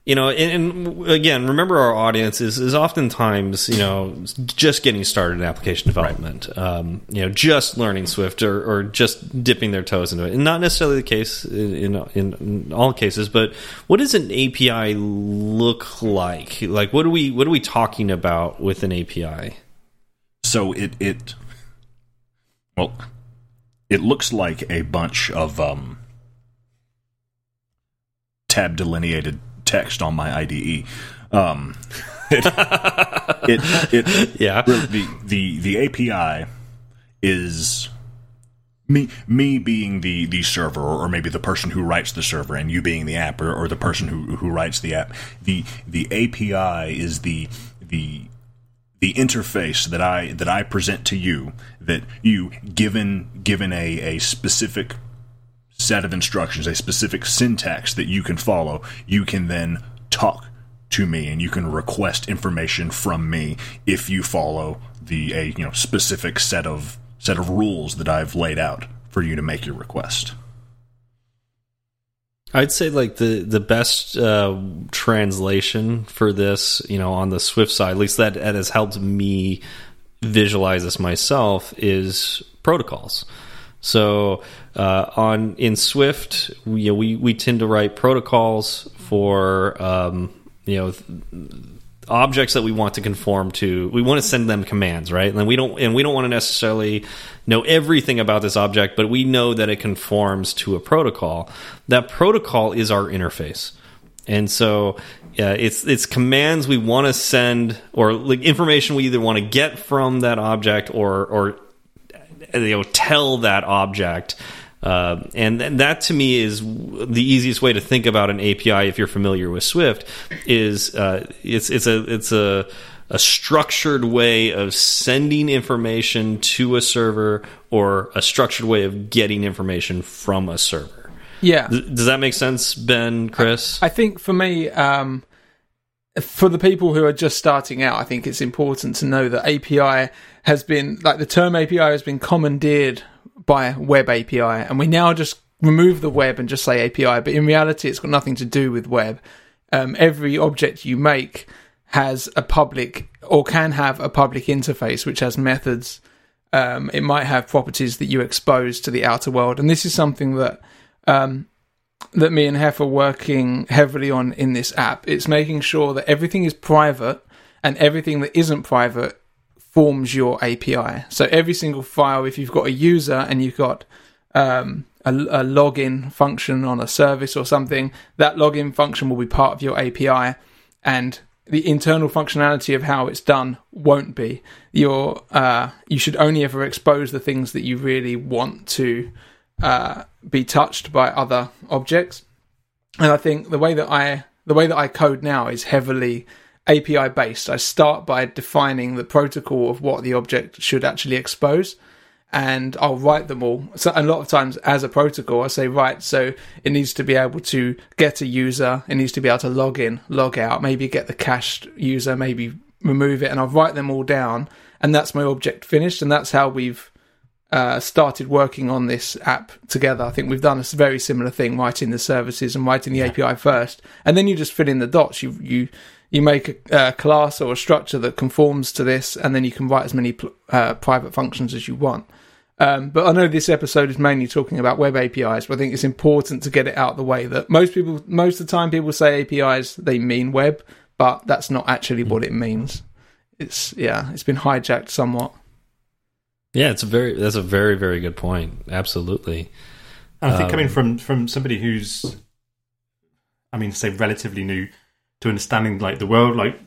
you know, and, and again, remember our audience is, is oftentimes you know just getting started in application development, um, you know, just learning Swift or, or just dipping their toes into it, and not necessarily the case in, in in all cases. But what does an API look like? Like, what are we what are we talking about with an API? So it it well, it looks like a bunch of um, tab delineated text on my IDE. Um, it, it, it Yeah. the the the API is me me being the the server or maybe the person who writes the server and you being the app or, or the person who who writes the app the the API is the the the interface that I that I present to you that you given given a, a specific set of instructions, a specific syntax that you can follow, you can then talk to me and you can request information from me if you follow the a you know specific set of set of rules that I've laid out for you to make your request. I'd say like the the best uh, translation for this, you know, on the Swift side, at least that, that has helped me visualize this myself, is protocols. So uh, on in Swift, we, you know, we we tend to write protocols for um, you know objects that we want to conform to. We want to send them commands right? And we don't and we don't want to necessarily know everything about this object but we know that it conforms to a protocol. That protocol is our interface. And so uh, it's it's commands we want to send or like information we either want to get from that object or or you know tell that object uh, and, and that to me is the easiest way to think about an API if you're familiar with Swift is uh, it's it's a it's a a structured way of sending information to a server or a structured way of getting information from a server. Yeah. Does that make sense, Ben, Chris? I think for me, um, for the people who are just starting out, I think it's important to know that API has been, like the term API has been commandeered by web API, and we now just remove the web and just say API, but in reality, it's got nothing to do with web. Um, every object you make has a public or can have a public interface which has methods. Um, it might have properties that you expose to the outer world, and this is something that um, that me and Hef are working heavily on in this app. It's making sure that everything is private and everything that isn't private forms your API. So every single file, if you've got a user and you've got um, a, a login function on a service or something, that login function will be part of your API, and the internal functionality of how it's done won't be. Your uh, you should only ever expose the things that you really want to uh, be touched by other objects. And I think the way that I the way that I code now is heavily API based. I start by defining the protocol of what the object should actually expose, and I'll write them all. So a lot of times, as a protocol, I say, right, so it needs to be able to get a user, it needs to be able to log in, log out, maybe get the cached user, maybe remove it, and I'll write them all down, and that's my object finished, and that's how we've uh, started working on this app together. I think we've done a very similar thing, writing the services and writing the yeah. API first, and then you just fill in the dots. You you you make a, a, class or a structure that conforms to this, and then you can write as many uh, private functions as you want. Um, but I know this episode is mainly talking about web APIs, but I think it's important to get it out the way that most people, most of the time, people say APIs, they mean web, but that's not actually what it means. It's yeah, it's been hijacked somewhat. Yeah, it's a very that's a very very good point. Absolutely. And I think um, coming from from somebody who's, I mean, say relatively new to understanding like the world, like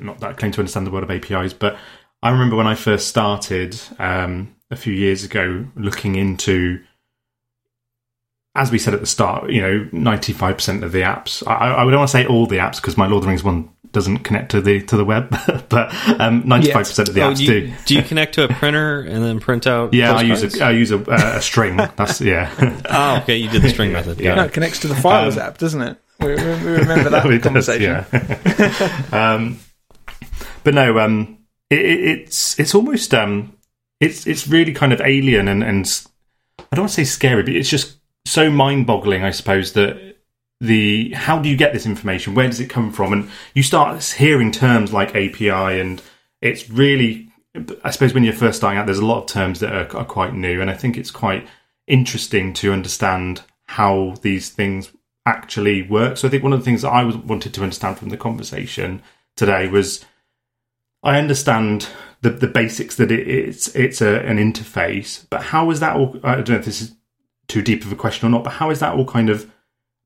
not that claim to understand the world of APIs, but I remember when I first started. Um, a few years ago looking into as we said at the start, you know, ninety five percent of the apps. I, I don't want to say all the apps because my Lord of the Rings one doesn't connect to the to the web, but um, ninety five percent of the oh, apps do. You, do. do you connect to a printer and then print out? Yeah, I use a I use a, uh, a string. That's yeah. oh, okay. You did the string method. Yeah, no, it connects to the Files um, app, doesn't it? We, we remember that conversation. Does, yeah. um, but no, um, it, it's it's almost um, it's it's really kind of alien and and I don't want to say scary, but it's just so mind-boggling, I suppose, that the how do you get this information? Where does it come from? And you start hearing terms like API, and it's really, I suppose, when you're first starting out, there's a lot of terms that are, are quite new, and I think it's quite interesting to understand how these things actually work. So I think one of the things that I wanted to understand from the conversation today was I understand the the basics that it, it's it's a, an interface. But how is that all? I don't know if this is too deep of a question or not. But how is that all kind of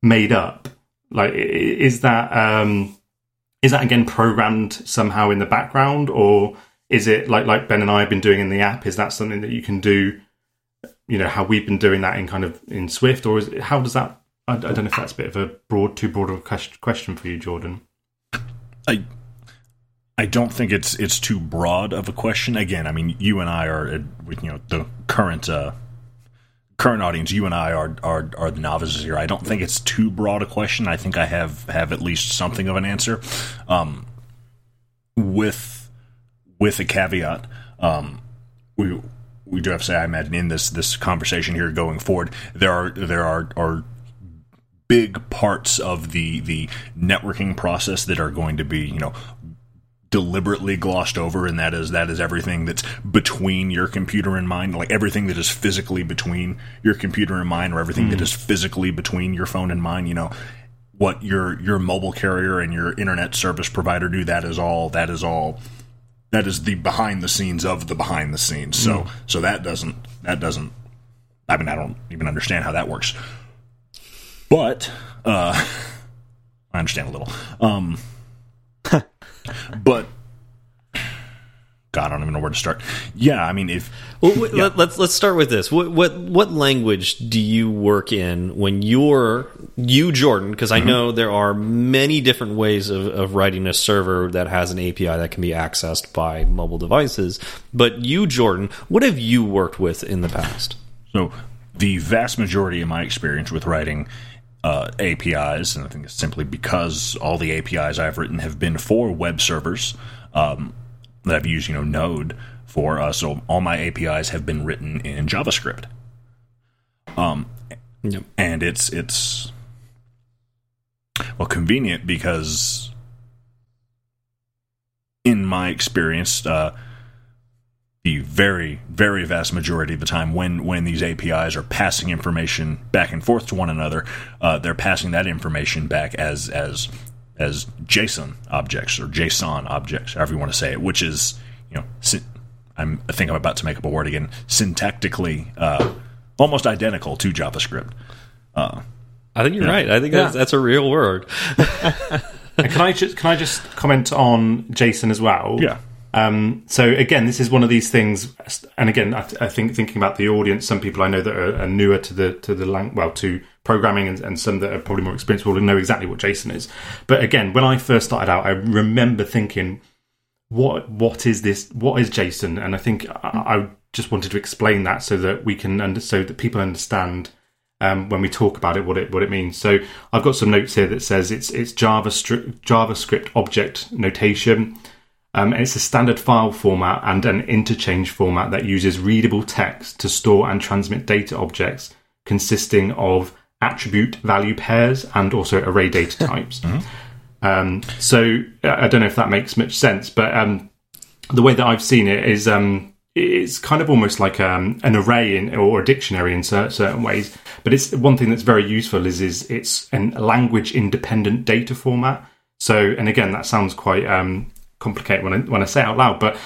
made up? Like, is that um, is that again programmed somehow in the background, or is it like like Ben and I have been doing in the app? Is that something that you can do? You know how we've been doing that in kind of in Swift, or is it, how does that? I, I don't know if that's a bit of a broad, too broad of a question for you, Jordan. I I don't think it's it's too broad of a question. Again, I mean, you and I are you know the current uh, current audience. You and I are, are are the novices here. I don't think it's too broad a question. I think I have have at least something of an answer. Um, with with a caveat, um, we we do have to say, I imagine in this this conversation here going forward, there are there are are big parts of the the networking process that are going to be you know deliberately glossed over and that is that is everything that's between your computer and mine like everything that is physically between your computer and mine or everything mm. that hmm. physically between your phone and mine you know what your your mobile carrier and your internet service provider do that is all that is all that is the behind the scenes of the behind the scenes so mm. so that doesn't that doesn't i mean i don't even understand how that works but uh i understand a little um but God, I don't even know where to start. Yeah, I mean, if well, yeah. let, us let's start with this. What what what language do you work in when you're you Jordan? Because I mm -hmm. know there are many different ways of, of writing a server that has an API that can be accessed by mobile devices. But you Jordan, what have you worked with in the past? So the vast majority of my experience with writing uh, APIs, and I think it's simply because all the APIs I've written have been for web servers um, that I've used, you know, Node for. Uh, so all my APIs have been written in JavaScript. Um, yep. and it's it's well convenient because in my experience, uh, the very, very vast majority of the time when, when these APIs are passing information back and forth to one another, uh, they're passing that information back as as as JSON objects or JSON objects, however you want to say it, which is you know I'm, I think I'm about to make up a word again, syntactically uh, almost identical to JavaScript. Uh, I think you're yeah. right. I think yeah. that's, that's a real word. can I just can I just comment on JSON as well? Yeah. Um, so again, this is one of these things, and again, I, th- I, think thinking about the audience, some people I know that are, are newer to the to the lang- well to programming, and, and, some that are probably more experienced will know exactly what JSON is. But again, when I first started out, I remember thinking, "What what is this? What is JSON?" And I think I, I just wanted to explain that so that we can under, so that people understand um, when we talk about it what it what it means. So I've got some notes here that says it's it's JavaScript JavaScript object notation. Um, and it's a standard file format and an interchange format that uses readable text to store and transmit data objects consisting of attribute value pairs and also array data types. um, so I don't know if that makes much sense, but um, the way that I've seen it is um, it's kind of almost like um, an array in, or a dictionary in certain ways. But it's one thing that's very useful is is it's a language independent data format. So, and again, that sounds quite um, complicated when I, when I say out loud, but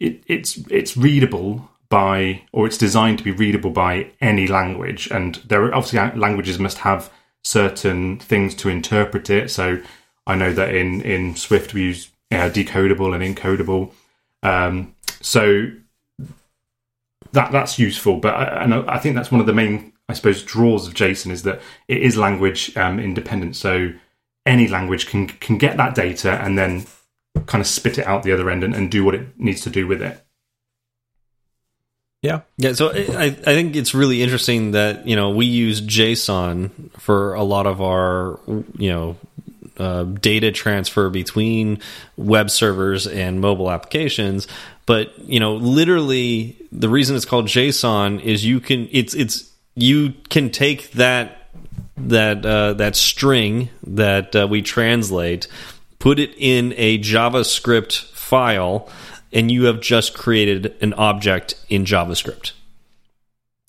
it, it's it's readable by or it's designed to be readable by any language. And there are obviously languages must have certain things to interpret it. So I know that in in Swift we use uh, decodable and encodable. Um, so that that's useful, but I, and I think that's one of the main, I suppose, draws of JSON is that it is language um, independent. So any language can can get that data and then kind of spit it out the other end and, and do what it needs to do with it. Yeah. Yeah, so I, I think it's really interesting that you know we use JSON for a lot of our you know uh, data transfer between web servers and mobile applications. But you know, literally, the reason it's called JSON is you can it's it's you can take that that uh, that string that uh, we translate, put it in a JavaScript file, and you have just created an object in JavaScript.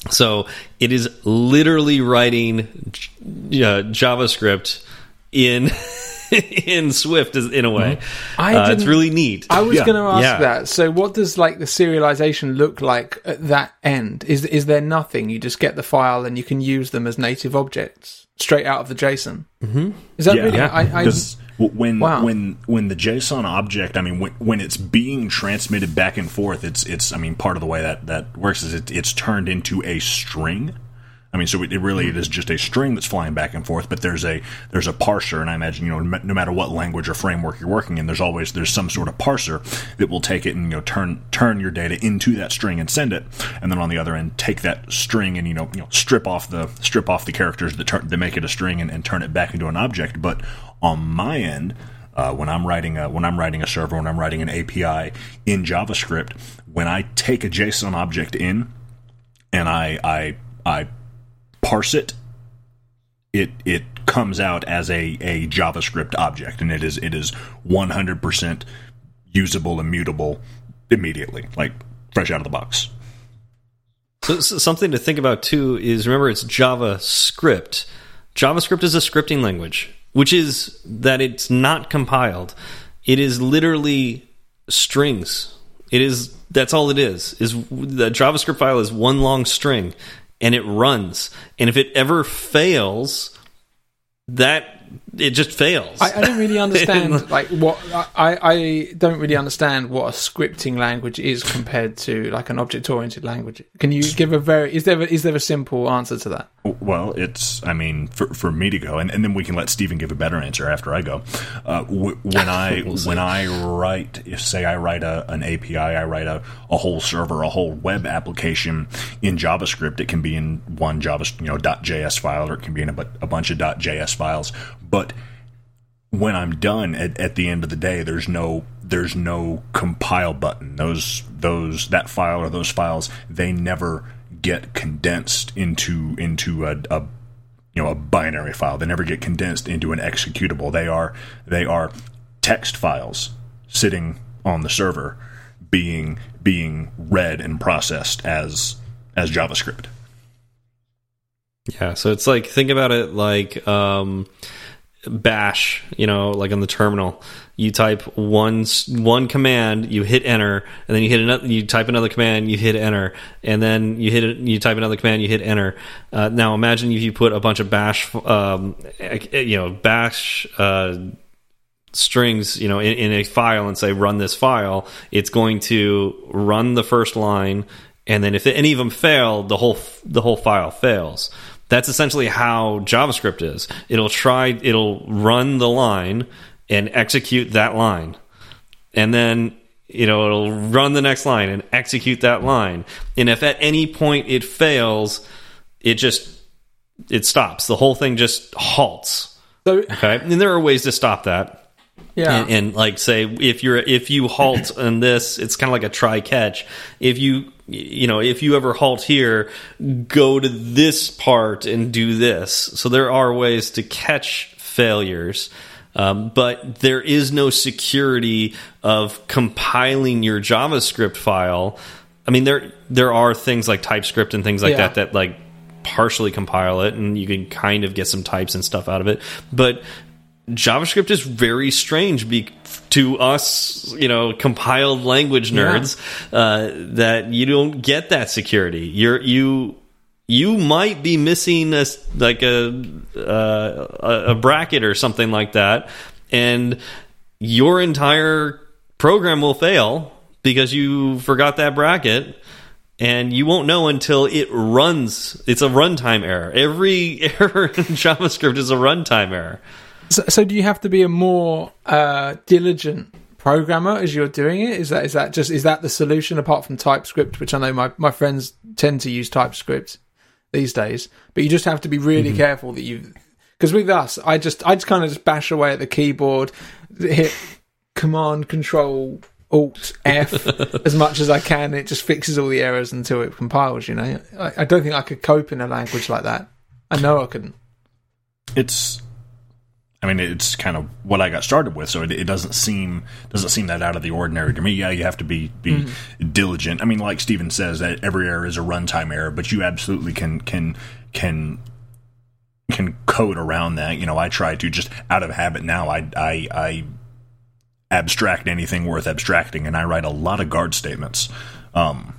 So it is literally writing uh, JavaScript in in Swift in a way. I Uh, it's didn't- really neat. I was Yeah. going to ask Yeah. that. So, what does like the serialization look like at that end? Is is there nothing? You just get the file and you can use them as native objects straight out of the JSON. Mm-hmm. Is that Yeah, really? yeah. I, I, Because w- when Wow. when when the JSON object, I mean, when, when it's being transmitted back and forth, it's it's I mean, part of the way that that works is it, it's turned into a string. I mean, so it, it really it is just a string that's flying back and forth. But there's a there's a parser, and I imagine you know no no matter what language or framework you're working in, there's always there's some sort of parser that will take it and you know turn turn your data into that string and send it, and then on the other end take that string and you know you know strip off the strip off the characters that turn that make it a string and, and turn it back into an object. But on my end, uh, when I'm writing a when I'm writing a server, when I'm writing an API in JavaScript, when I take a JSON object in and I I I parse it, it it comes out as a, a JavaScript object, and it is it is 100% usable and mutable immediately, like fresh out of the box. So, so something to think about too is remember it's JavaScript. JavaScript is a scripting language, which is that it's not compiled. It is literally strings. It is that's all it is. Is the JavaScript file is one long string and it runs. And if it ever fails, that it just fails. I, I don't really understand like what I, I don't really understand what a scripting language is compared to like an object oriented language. Can you give a very is there a, is there a simple answer to that? Well, it's, I mean, for, for me to go, and, and then we can let Stephen give a better answer after I go. Uh, w- when I We'll when I write, if say I write a, an API, I write a, a whole server, a whole web application in JavaScript. It can be in one Java, you know, .js file, or it can be in a, bu- a bunch of .js files. But when I'm done at, at the end of the day, there's no there's no compile button. Those those that file or those files they never get condensed into into a, a you know a binary file. They never get condensed into an executable. They are they are text files sitting on the server being being read and processed as as JavaScript. Yeah, so it's like think about it like um, bash, you know, like on the terminal. You type one one command, you hit enter, and then you hit another. You type another command, you hit enter, and then you hit it. You type another command, you hit enter. Uh, now imagine if you put a bunch of bash, um, eh, you know, bash. Uh, strings you know in, in a file and say run this file it's going to run the first line and then if any of them fail the whole the whole file fails that's essentially how javascript is. It'll try it'll run the line and execute that line. And then you know it'll run the next line and execute that line. And if at any point it fails it just it stops. The whole thing just halts. So okay? And there are ways to stop that yeah, and, and like say if you're if you halt on this it's kind of like a try catch if you you know if you ever halt here go to this part and do this. So there are ways to catch failures um, but there is no security of compiling your javascript file. I mean there there are things like typescript and things like Yeah. that that like partially compile it and you can kind of get some types and stuff out of it. But JavaScript is very strange be to us, you know, compiled language nerds, uh, that you don't get that security. You're you you might be missing a like a uh, a a bracket or something like that, and your entire program will fail because you forgot that bracket and you won't know until it runs. It's a runtime error. Every error in JavaScript is a runtime error. So, so do you have to be a more uh, diligent programmer as you're doing it? Is that is that just is that the solution apart from TypeScript, which I know my, my friends tend to use TypeScript these days, but you just have to be really Mm-hmm. careful that you because with us, I just I just kind of just bash away at the keyboard, hit Command Control Alt F as much as I can. It just fixes all the errors until it compiles. You know, I, I don't think I could cope in a language like that. I know I couldn't. it's I mean, it's kind of what I got started with, so it, it doesn't seem doesn't seem that out of the ordinary to me. Yeah, you have to be be diligent. I mean, like Steven says, that every error is a runtime error, but you absolutely can can can can code around that. You know, I try to just out of habit now. I I, I abstract anything worth abstracting, and I write a lot of guard statements. Um,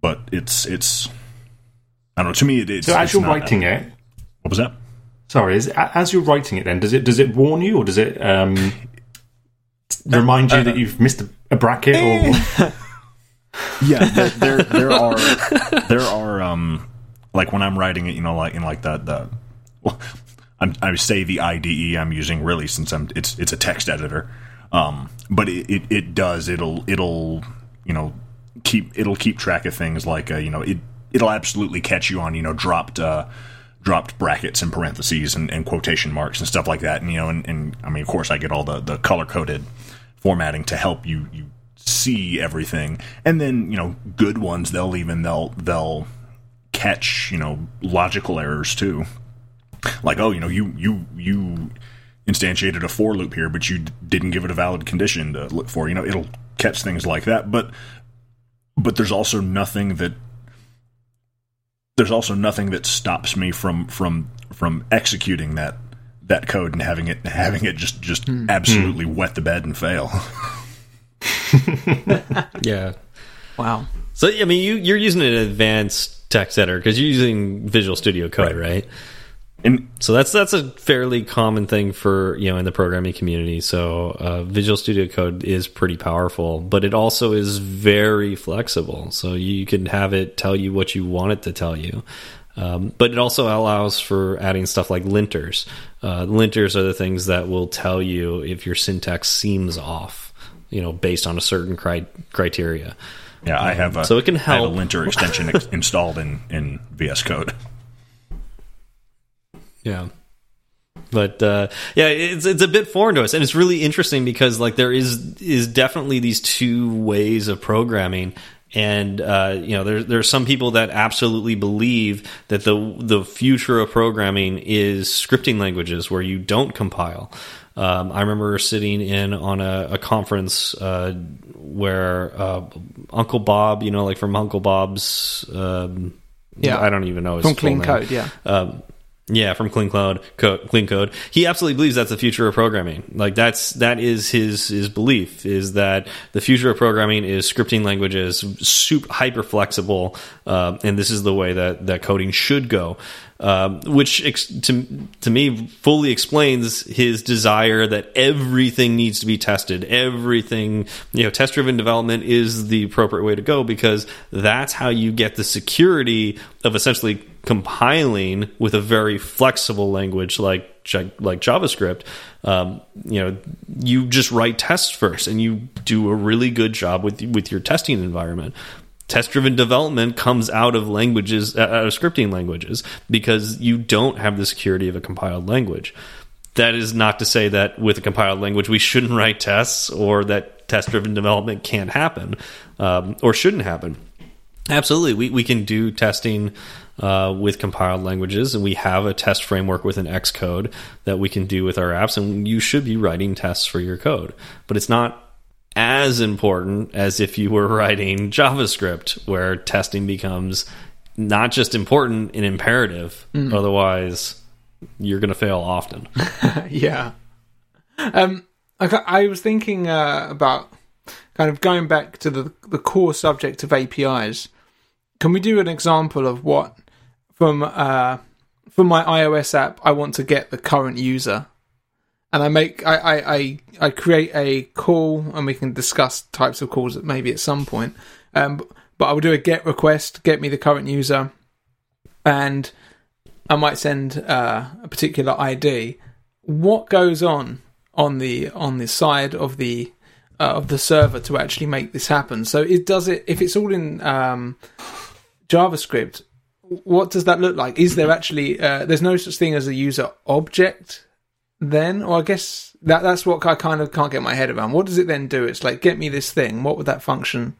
but it's it's I don't know. To me, it, it's So as it's you're not- writing it, What was that? Sorry, is as you're writing it, then does it does it warn you or does it um, remind you that you've missed a, a bracket or? yeah there, there there are there are um like when i'm writing it you know like in like the the well I'm, i say the ide i'm using really since i'm it's it's a text editor um but it, it it does it'll it'll you know keep it'll keep track of things like uh, you know it it'll absolutely catch you on you know dropped uh dropped brackets and parentheses and, and quotation marks and stuff like that and you know and, and i mean of course i get all the the color coded formatting to help you you see everything. And then you know good ones they'll even they'll they'll catch you know logical errors too. Like oh you know you you you instantiated a for loop here but you d- didn't give it a valid condition to look for. You know it'll catch things like that but but there's also nothing that there's also nothing that stops me from from from executing that that code and having it having it just just hmm. Hmm. absolutely wet the bed and fail Yeah. Wow. So I mean, you you're using an advanced text editor because you're using Visual Studio Code, Right. right. And So that's that's a fairly common thing for you know in the programming community. So uh, Visual Studio Code is pretty powerful, but it also is very flexible. So you can have it tell you what you want it to tell you. Um, but it also allows for adding stuff like linters. Uh, linters are the things that will tell you if your syntax seems off, you know, based on a certain cri criteria. Yeah, I have a So it can I have a linter extension installed in in VS Code. Yeah. But uh, yeah, it's it's a bit foreign to us, and it's really interesting because like there is is definitely these two ways of programming, and uh, you know there there are some people that absolutely believe that the the future of programming is scripting languages where you don't compile. Um, I remember sitting in on a, a conference uh, where uh, Uncle Bob, you know, like from Uncle Bob's, um, Yeah. I don't even know his From full Clean name. Code, yeah. Um, yeah, from Clean Code, co Clean Code. He absolutely believes that's the future of programming. Like that's that is his his belief is that the future of programming is scripting languages, super hyper flexible, uh, and this is the way that that coding should go. Um, which to to me fully explains his desire that everything needs to be tested. Everything, you know, test driven development is the appropriate way to go because that's how you get the security of essentially compiling with a very flexible language like like JavaScript, um, you know, you just write tests first, and you do a really good job with with your testing environment. Test driven development comes out of languages, out of scripting languages, because you don't have the security of a compiled language. That is not to say that with a compiled language we shouldn't write tests or that test driven development can't happen um, or shouldn't happen. Absolutely, we, we can do testing uh, with compiled languages, and we have a test framework within Xcode that we can do with our apps, and you should be writing tests for your code. But it's not as important as if you were writing JavaScript, where testing becomes not just important, and imperative. Mm. Otherwise, you're going to fail often. yeah. Um, I, I was thinking uh, about kind of going back to the the core subject of APIs. Can we do an example of what from uh, from my iOS app I want to get the current user, and I make I, I, I, I create a call and we can discuss types of calls maybe at some point. Um, but I will do a get request, get me the current user, and I might send uh, a particular ID. What goes on on the on the side of the uh, of the server to actually make this happen? So it does it if it's all in um, JavaScript. What does that look like? Is there actually uh, there's no such thing as a user object then, or I guess that that's what I kind of can't get my head around. What does it then do? It's like get me this thing. What would that function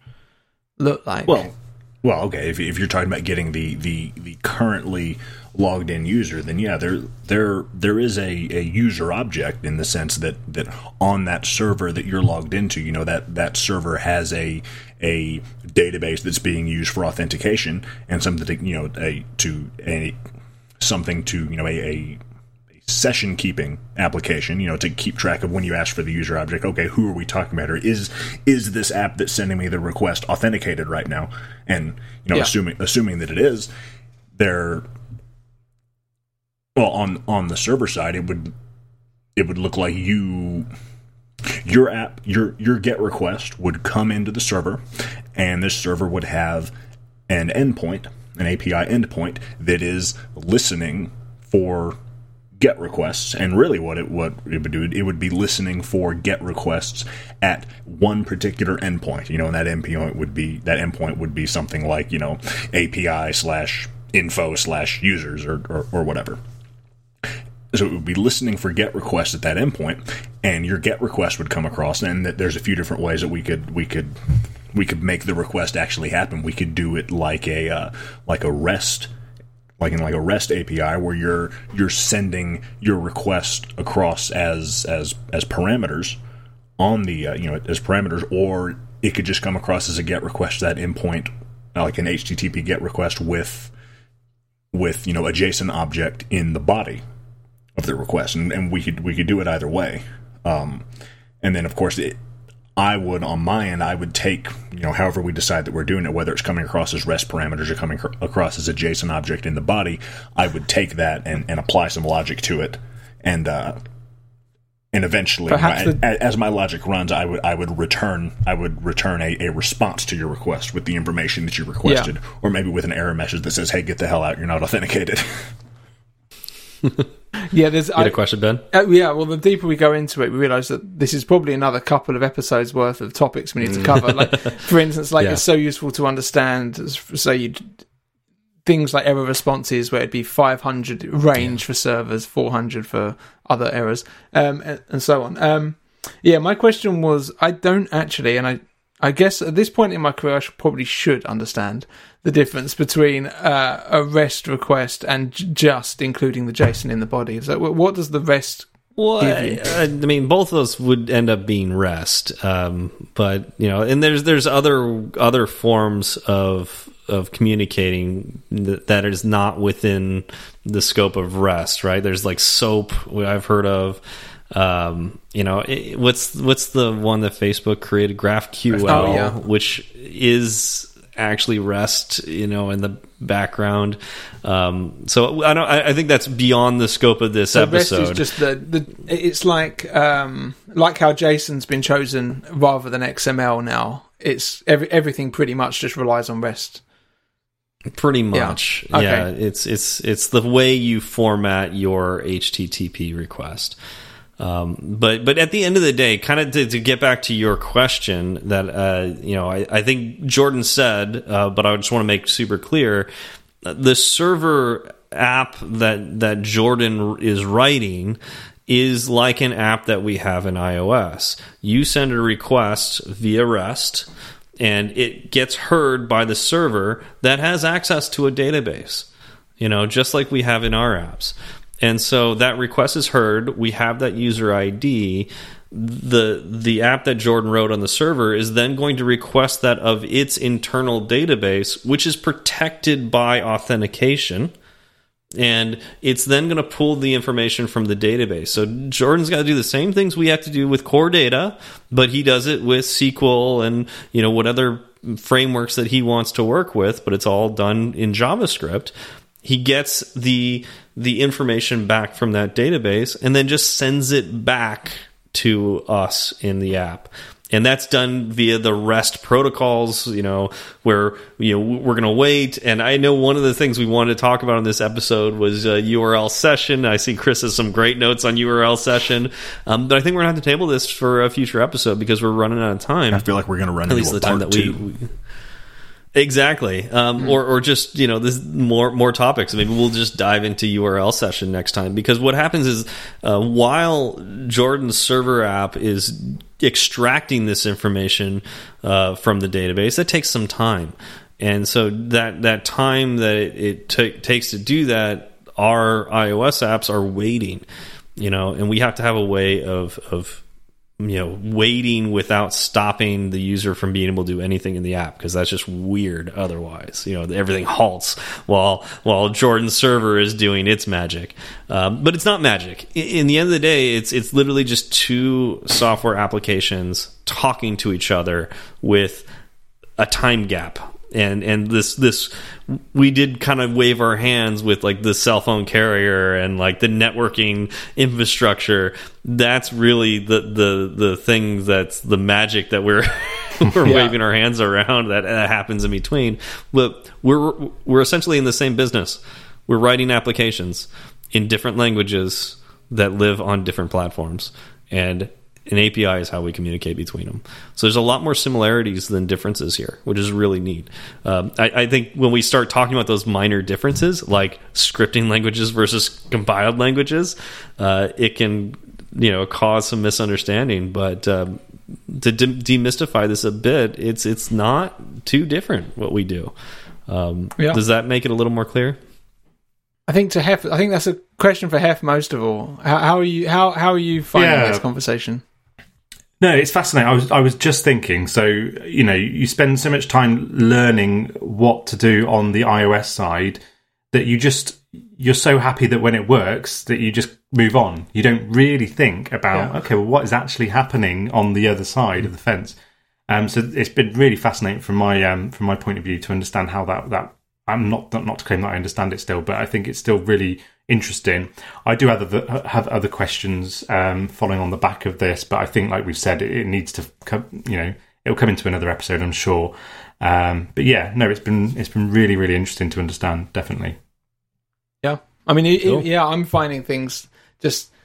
look like? Well, well, okay. If, if you're talking about getting the the the currently logged in user, then yeah, there there there is a, a user object in the sense that that on that server that you're logged into, you know that that server has a a database that's being used for authentication and something to you know a to a something to you know a, a session keeping application, you know, to keep track of when you ask for the user object. Okay, who are we talking about? Or is is this app that's sending me the request authenticated right now? And you know, yeah. assuming assuming that it is, they're well on on the server side it would it would look like you your app your your get request would come into the server and this server would have an endpoint an API endpoint that is listening for get requests and really what it what it would do it would be listening for get requests at one particular endpoint you know and that endpoint would be that endpoint would be something like you know API slash info slash users or, or, or whatever so it would be listening for GET requests at that endpoint, and your GET request would come across. And there's a few different ways that we could we could we could make the request actually happen. We could do it like a uh, like a REST like in like a REST API where you're you're sending your request across as as as parameters on the uh, you know as parameters, or it could just come across as a GET request to that endpoint, like an HTTP GET request with with you know a JSON object in the body of the request, and, and we could we could do it either way. Um, and then of course it, I would on my end I would take you know however we decide that we're doing it, whether it's coming across as REST parameters or coming across as a JSON object in the body, I would take that and, and apply some logic to it, and uh, and eventually, my, the- as my logic runs, I would I would return I would return a, a response to your request with the information that you requested, yeah. or maybe with an error message that says, "Hey, get the hell out! You're not authenticated." yeah, there's. You had I, a question, Ben? Uh, yeah, well, the deeper we go into it, we realise that this is probably another couple of episodes worth of topics we need to cover. like, for instance, like yeah. it's so useful to understand. So you things like error responses, where it'd be 500 range yeah. for servers, 400 for other errors, um, and, and, so on. Um, yeah, my question was, I don't actually, and I I guess at this point in my career, I should, probably should understand the difference between uh, a REST request and j- just including the JSON in the body. So, what does the REST well, I, I, mean, both of those would end up being REST, um, but you know, and there's there's other other forms of of communicating that, that is not within the scope of REST, right? There's like SOAP, I've heard of. Um, you know, it, what's what's the one that Facebook created, GraphQL, oh, yeah. which is actually REST, you know, in the background. Um, so I don't. I, I, think that's beyond the scope of this so episode. Just the, the It's like um, like how JSON's been chosen rather than XML now. It's every, everything pretty much just relies on REST. Pretty much, Yeah. yeah. It's it's it's the way you format your HTTP request. Um, but but at the end of the day, kind of to, to get back to your question, that uh, you know, I, I think Jordan said, uh, but I just want to make super clear: uh, the server app that that Jordan is writing is like an app that we have in iOS. You send a request via REST and it gets heard by the server that has access to a database, you know, just like we have in our apps. And so that request is heard. We have that user ID. The the app that Jordan wrote on the server is then going to request that of its internal database, which is protected by authentication and it's then going to pull the information from the database. So Jordan's got to do the same things we have to do with core data, but he does it with SQL and you know what other frameworks that he wants to work with, but it's all done in JavaScript. He gets the the information back from that database and then just sends it back to us in the app and that's done via the REST protocols, you know, where you know we're going to wait. And I know one of the things we wanted to talk about in this episode was uh, URL session. I see Chris has some great notes on URL session, um, but I think we're going to have to table this for a future episode because we're running out of time. I feel like we're going to run At into least the time that we. we Exactly, um, or or just you know this more more topics. Maybe we'll just dive into URL session next time. Because what happens is uh, while Jordan's server app is extracting this information uh, from the database, that takes some time, and so that that time that it, it takes to do that, our iOS apps are waiting, you know, and we have to have a way of of you know waiting without stopping the user from being able to do anything in the app because that's just weird otherwise. You know everything halts while while jordan's server is doing its magic. Um, but it's not magic. In, in the end of the day it's it's literally just two software applications talking to each other with a time gap and and this this we did kind of wave our hands with like the cell phone carrier and like the networking infrastructure. That's really the the the thing that's the magic that we're we're Yeah. waving our hands around that, that happens in between. But we're we're essentially in the same business. We're writing applications in different languages that live on different platforms. And an API is how we communicate between them. So there's a lot more similarities than differences here, which is really neat. Um, I, I think when we start talking about those minor differences, like scripting languages versus compiled languages, uh, it can you know cause some misunderstanding. But um, to de demystify this a bit, it's it's not too different what we do. Um, Yeah. Does that make it a little more clear? I think to Hef, I think that's a question for Hef most of all. How, how are you? How how are you finding Yeah. this conversation? No, it's fascinating. I was I was just thinking. So you know, you spend so much time learning what to do on the iOS side that you just you're so happy that when it works that you just move on. You don't really think about Yeah. okay, well, what is actually happening on the other side of the fence. Um, so it's been really fascinating from my um, from my point of view to understand how that that I'm not not to claim that I understand it still, but I think it's still really interesting. I do have other, have other questions um, following on the back of this, but I think, like we've said, it, it needs to come. You know, it'll come into another episode, I'm sure. Um, but yeah, no, it's been it's been really really interesting to understand. Definitely. Yeah, I mean, it, Cool. it- yeah, I'm finding things just it-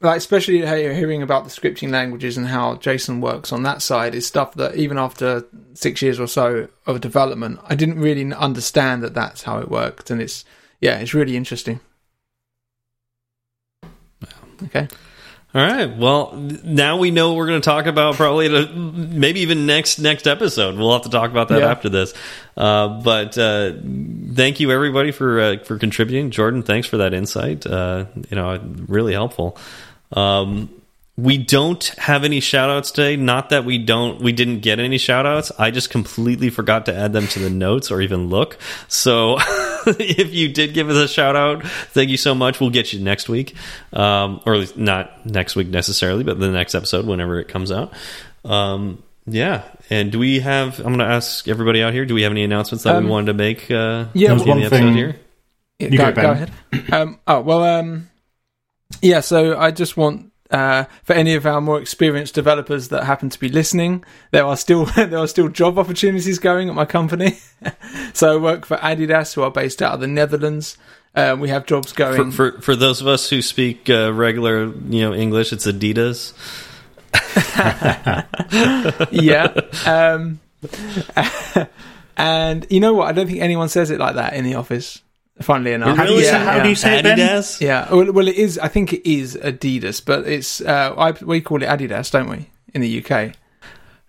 like, especially hearing about the scripting languages and how JSON works on that side is stuff that even after six years or so of development, I didn't really understand that that's how it worked, and it's yeah, it's really interesting. Okay. All right. Well, now we know we're going to talk about probably maybe even next next episode. We'll have to talk about that Yeah. after this. Uh, but uh, thank you everybody for uh, for contributing. Jordan, thanks for that insight. Uh, you know, really helpful. Um, we don't have any shout outs today. Not that we don't we didn't get any shout outs. I just completely forgot to add them to the notes or even look. So if you did give us a shout out, thank you so much. We'll get you next week. Um, or at least not next week necessarily, but the next episode whenever it comes out. Um, yeah. And do we have I'm gonna ask everybody out here, do we have any announcements that Um, we wanted to make uh yeah, in There's one the episode thing- here? You go, go, go ahead. Um, oh well, um, yeah. So I just want uh, for any of our more experienced developers that happen to be listening, there are still there are still job opportunities going at my company. so I work for Adidas, who are based out of the Netherlands. Uh, we have jobs going for, for for those of us who speak uh, regular, you know, English. It's Adidas. yeah. Um, and you know what? I don't think anyone says it like that in the office. Funnily enough, How do you Really? say, how do you say it, Ben? Adidas. Yeah, well, well, it is. I think it is Adidas, but it's uh, I, we call it Adidas, don't we, in the UK?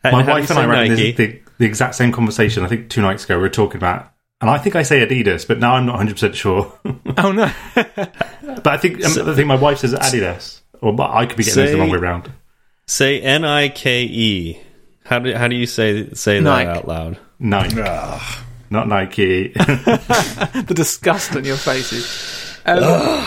How- My how do you wife and I were having this, the, the exact same conversation. I think two nights ago we were talking about, and I think I say Adidas, but now I'm not 100 percent sure. Oh no, but I think um, I think my wife says Adidas, or but I could be getting those the wrong way around. Say N I K E. How do how do you say say that out loud? Nike, Ugh. Not Nike. the disgust on your faces. Um,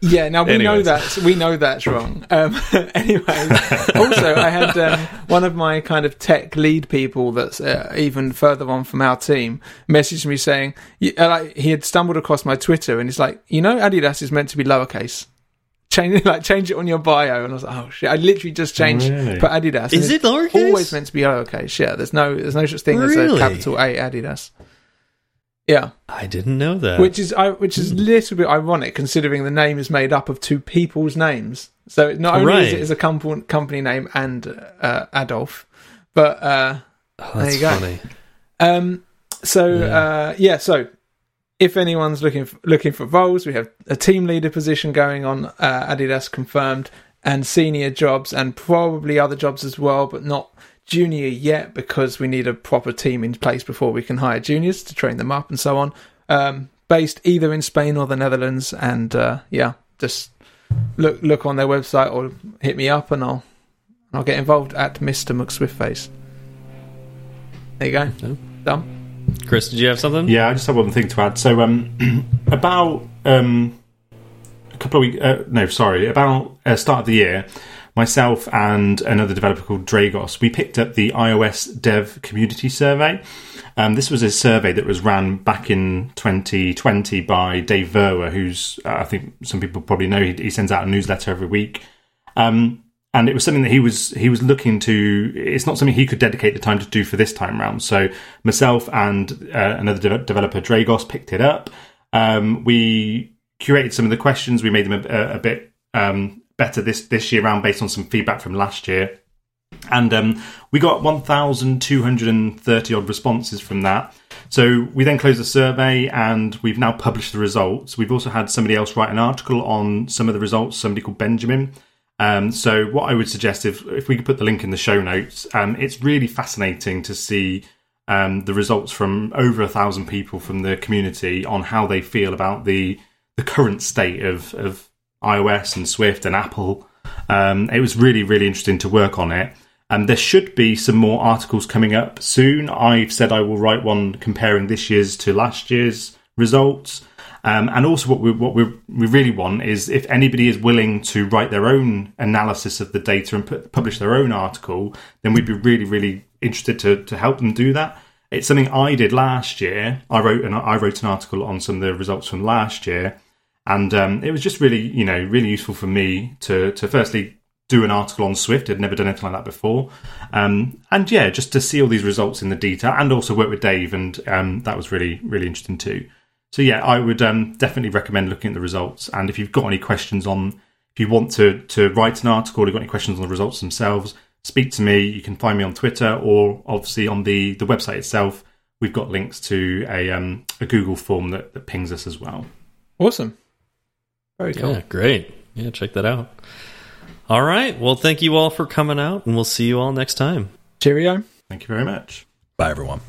yeah, now we know that we know that's wrong. Um, anyway, also I had um, one of my kind of tech lead people that's uh, even further on from our team messaged me saying uh, like he had stumbled across my Twitter and he's like, you know, Adidas is meant to be lowercase. Change like change it on your bio, and I was like, oh shit! I literally just changed Really? put Adidas. Is it lowercase? Always meant to be lowercase. Yeah, there's no there's no such thing as a capital A Adidas. Yeah. I didn't know that. which is I, which is a little bit ironic considering the name is made up of two people's names. So not only is it is a company company name and uh, Adolf, but uh, oh, there you go. funny. um, so Yeah. uh, yeah. So if anyone's looking for, looking for roles, we have a team leader position going on uh, Adidas confirmed, and senior jobs, and probably other jobs as well, but not junior yet because we need a proper team in place before we can hire juniors to train them up and so on. Um, based either in Spain or the Netherlands, and uh, yeah, just look look on their website or hit me up, and I'll I'll get involved at Mister McSwiftface. There you go. Oh. Done. Chris, did you have something? Yeah, I just have one thing to add. So, um, about um, a couple of weeks, uh, no, sorry, about uh, start of the year, myself and another developer called Dragos, we picked up the iOS Dev Community Survey. Um, this was a survey that was ran back in 2020 by Dave Verwer, who's uh, I think some people probably know. He, he sends out a newsletter every week. Um, and it was something that he was he was looking to. It's not something he could dedicate the time to do for this time round. So myself and uh, another de- developer, Dragos, picked it up. Um, we curated some of the questions. We made them a, a bit um, better this this year round based on some feedback from last year, and um, we got 1,230 odd responses from that. So we then closed the survey and we've now published the results. We've also had somebody else write an article on some of the results, somebody called Benjamin. Um, so what I would suggest if if we could put the link in the show notes, um, it's really fascinating to see um, the results from over a thousand people from the community on how they feel about the the current state of of iOS and Swift and Apple. Um, it was really really interesting to work on it. And there should be some more articles coming up soon. I've said I will write one comparing this year's to last year's results. Um, and also, what we what we we really want is if anybody is willing to write their own analysis of the data and put, publish their own article, then we'd be really really interested to to help them do that. It's something I did last year. I wrote an I wrote an article on some of the results from last year, and um, it was just really you know really useful for me to to firstly do an article on Swift. I'd never done anything like that before, um, and yeah, just to see all these results in the detail, and also work with Dave, and um, that was really really interesting too. So yeah, I would um, definitely recommend looking at the results. And if you've got any questions on, if you want to to write an article, or you've got any questions on the results themselves, speak to me. You can find me on Twitter or obviously on the the website itself. We've got links to a um, a Google form that, that pings us as well. Awesome. Very cool. Yeah, great. Yeah, check that out. All right. Well, thank you all for coming out, and we'll see you all next time. Cheerio. Thank you very much. Bye, everyone.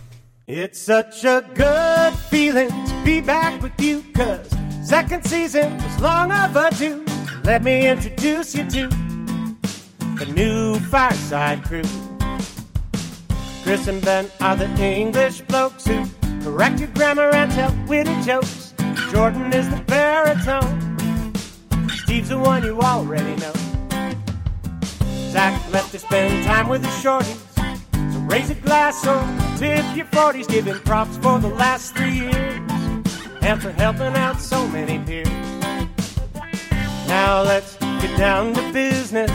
It's such a good feeling to be back with you, cause second season was long overdue. Let me introduce you to the new Fireside Crew. Chris and Ben are the English blokes who correct your grammar and tell witty jokes. Jordan is the baritone. Steve's the one you already know. Zach left to spend time with the shorties. So raise a glass or tip your 40s, giving props for the last three years and for helping out so many peers. Now let's get down to business.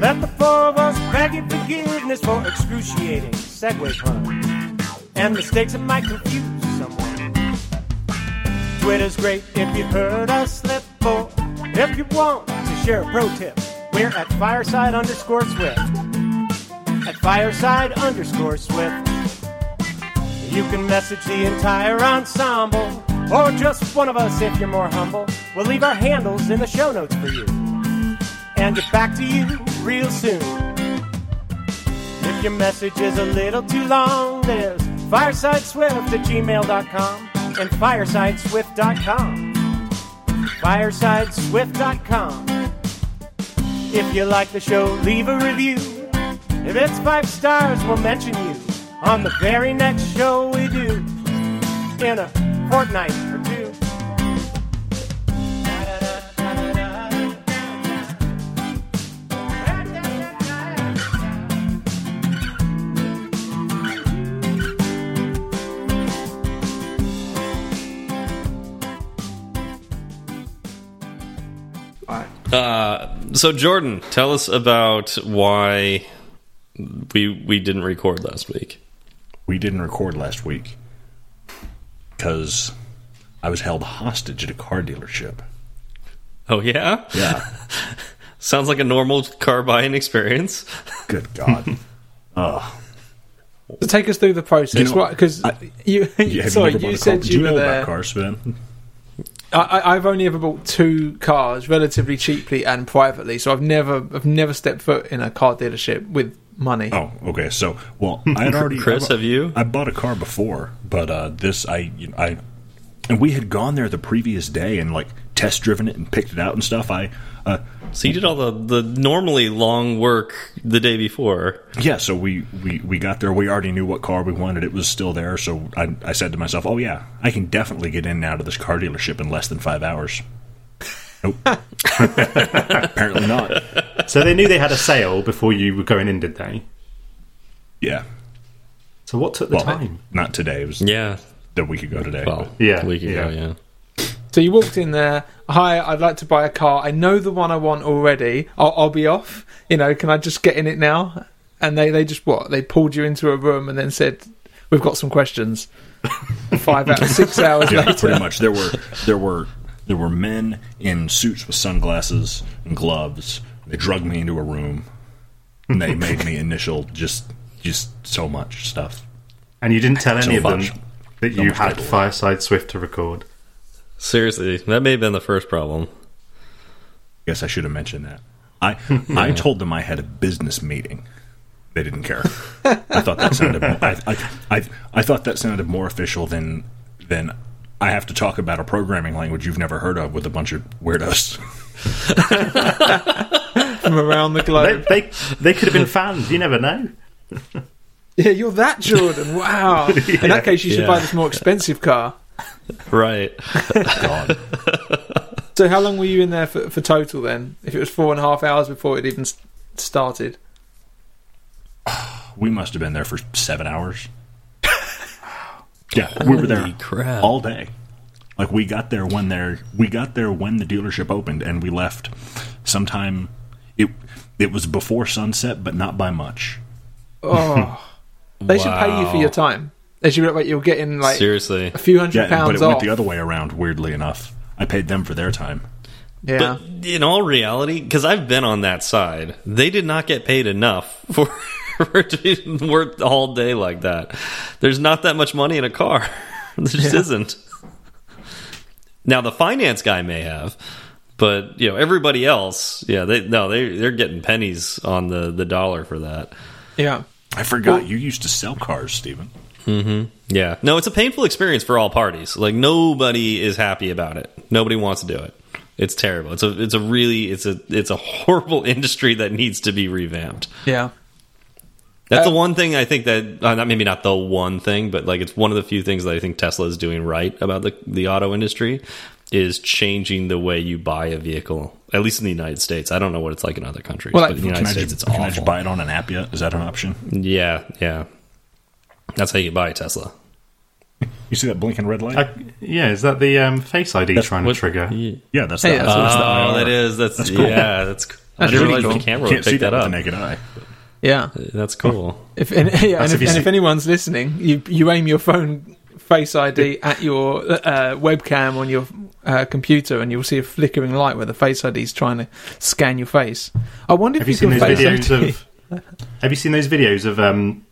Let the four of us beg you forgiveness for excruciating segue puns and mistakes that might confuse someone. Twitter's great if you heard us slip, or if you want to share a pro tip, we're at fireside underscore swift. At fireside underscore swift. You can message the entire ensemble, or just one of us if you're more humble. We'll leave our handles in the show notes for you, and get back to you real soon. If your message is a little too long, there's firesideswift at gmail.com and firesideswift.com. Firesideswift.com. If you like the show, leave a review. If it's five stars, we'll mention you on the very next show we do in a fortnight or two. Uh, so Jordan, tell us about why we we didn't record last week. We didn't record last week because I was held hostage at a car dealership. Oh yeah, Yeah. sounds like a normal car buying experience. Good God. oh. So take us through the process, You know, Because I- you, Yeah, sorry, you, you said car? Do you you were know there. about cars, Sven? I, I- I've only ever bought two cars relatively cheaply and privately, so I've never, I've never stepped foot in a car dealership with money. Oh, okay. So, well, I had already. Chris, I, have you? I bought a car before, but uh, this I, you know, I, and we had gone there the previous day and like test driven it and picked it out and stuff. I, uh, So you did all the the normally long work the day before. yeah. So we we we got there. We already knew what car we wanted. It was still there. So I I said to myself, oh yeah, I can definitely get in and out of this car dealership in less than five hours. Nope. Apparently not. So they knew they had a sale before you were going in, did they? Yeah. So what took the Well, time? not today. It was Yeah, the week ago today. well, Yeah, a week ago. yeah. Yeah, So you walked in there. Hi, I'd like to buy a car. I know the one I want already. I'll, I'll be off. You know, can I just get in it now? And they, they just what? They pulled you into a room and then said, "We've got some questions." Five out of six hours yeah, later. pretty much. There were there were there were men in suits with sunglasses and gloves. They drugged me into a room, and they made me initial just just so much stuff. And you didn't tell any So of them that So you had paperwork. Fireside Swift to record. seriously, that may have been the first problem. I Guess I should have mentioned that. I I told them I had a business meeting. They didn't care. I thought that sounded. I, I, I, I thought that sounded more official than than I have to talk about a programming language you've never heard of with a bunch of weirdos. from around the globe. they, they could have been fans. You never know. Yeah, you're that Jordan. Wow. In that case, you should Yeah. buy this more expensive car. Right. God. So, how long were you in there for, for total then? If it was four and a half hours before it even started. We must have been there for seven hours. yeah, we were there crap. all day. Like we got there when there we got there when the dealership opened, and we left sometime. It it was before sunset, but not by much. Oh, they should pay you for your time. They should like you're getting like Seriously. a few hundred Yeah, but pounds it went the other way around. Weirdly enough, I paid them for their time. yeah, But in all reality, because I've been on that side, they did not get paid enough for, for it to be worth the whole day like that. There's not that much money in a car. there just Yeah. isn't. Now the finance guy may have, but you know everybody else, yeah, they no, they they're getting pennies on the the dollar for that. yeah. I forgot you used to sell cars, Stephen. Yeah, no, it's a painful experience for all parties. Like nobody is happy about it. Nobody wants to do it. It's terrible. It's a it's a really it's a it's a horrible industry that needs to be revamped. Yeah. That's Uh, the one thing I think that uh, not maybe not the one thing, but like it's one of the few things that I think Tesla is doing right about the the auto industry is changing the way you buy a vehicle. At least in the United States, I don't know what it's like in other countries, Well, but in the United Can States, just, it's can I just buy it on an app yet? Is that an option? Yeah, yeah. That's how you buy a Tesla. You see that blinking red light? Uh, yeah, is that the um, Face ID trying What- to trigger? Yeah. yeah, that's, Hey, the, that's that's the Oh, that is. That's, That's cool. yeah. That's. I That's didn't really realize cool. the camera Can't would see pick that that with the naked eye. Yeah. That's cool. If and, yeah, and if if, and if anyone's listening, you you aim your phone Face ID at your uh, webcam on your uh, computer, and you'll see a flickering light where the Face ID is trying to scan your face. I wonder if Have you seen can those Face videos ID. of? Have you seen those videos of um,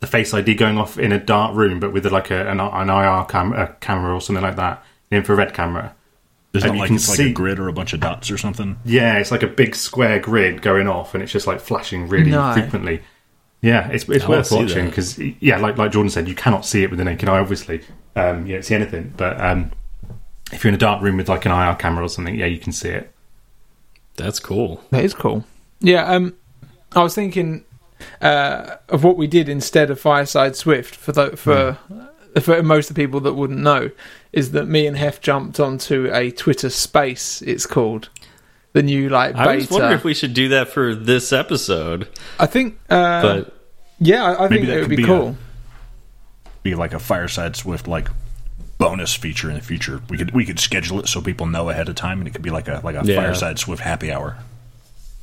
the Face ID going off in a dark room, but with like a, an, an IR cam- a camera or something like that, an infrared camera? There's And not you like can it's like see- a grid or a bunch of dots or something. Yeah, it's like a big square grid going off, and it's just like flashing really No. frequently. Yeah, it's it's I worth watching because yeah, like like Jordan said, you cannot see it with the naked eye. Obviously, um, you don't see anything, but um, if you're in a dark room with like an IR camera or something, yeah, you can see it. That's cool. That is cool. Yeah, um, I was thinking uh, of what we did instead of Fireside Swift for the, for for most of the people that wouldn't know is that me and Hef jumped onto a Twitter Space. It's called the new like beta. I was wondering if we should do that for this episode, I think, uh, but yeah, I, I think that it would be be cool. Be like a Fireside Swift like bonus feature in the future. We could we could schedule it so people know ahead of time, and it could be like a like a Yeah. Fireside Swift happy hour.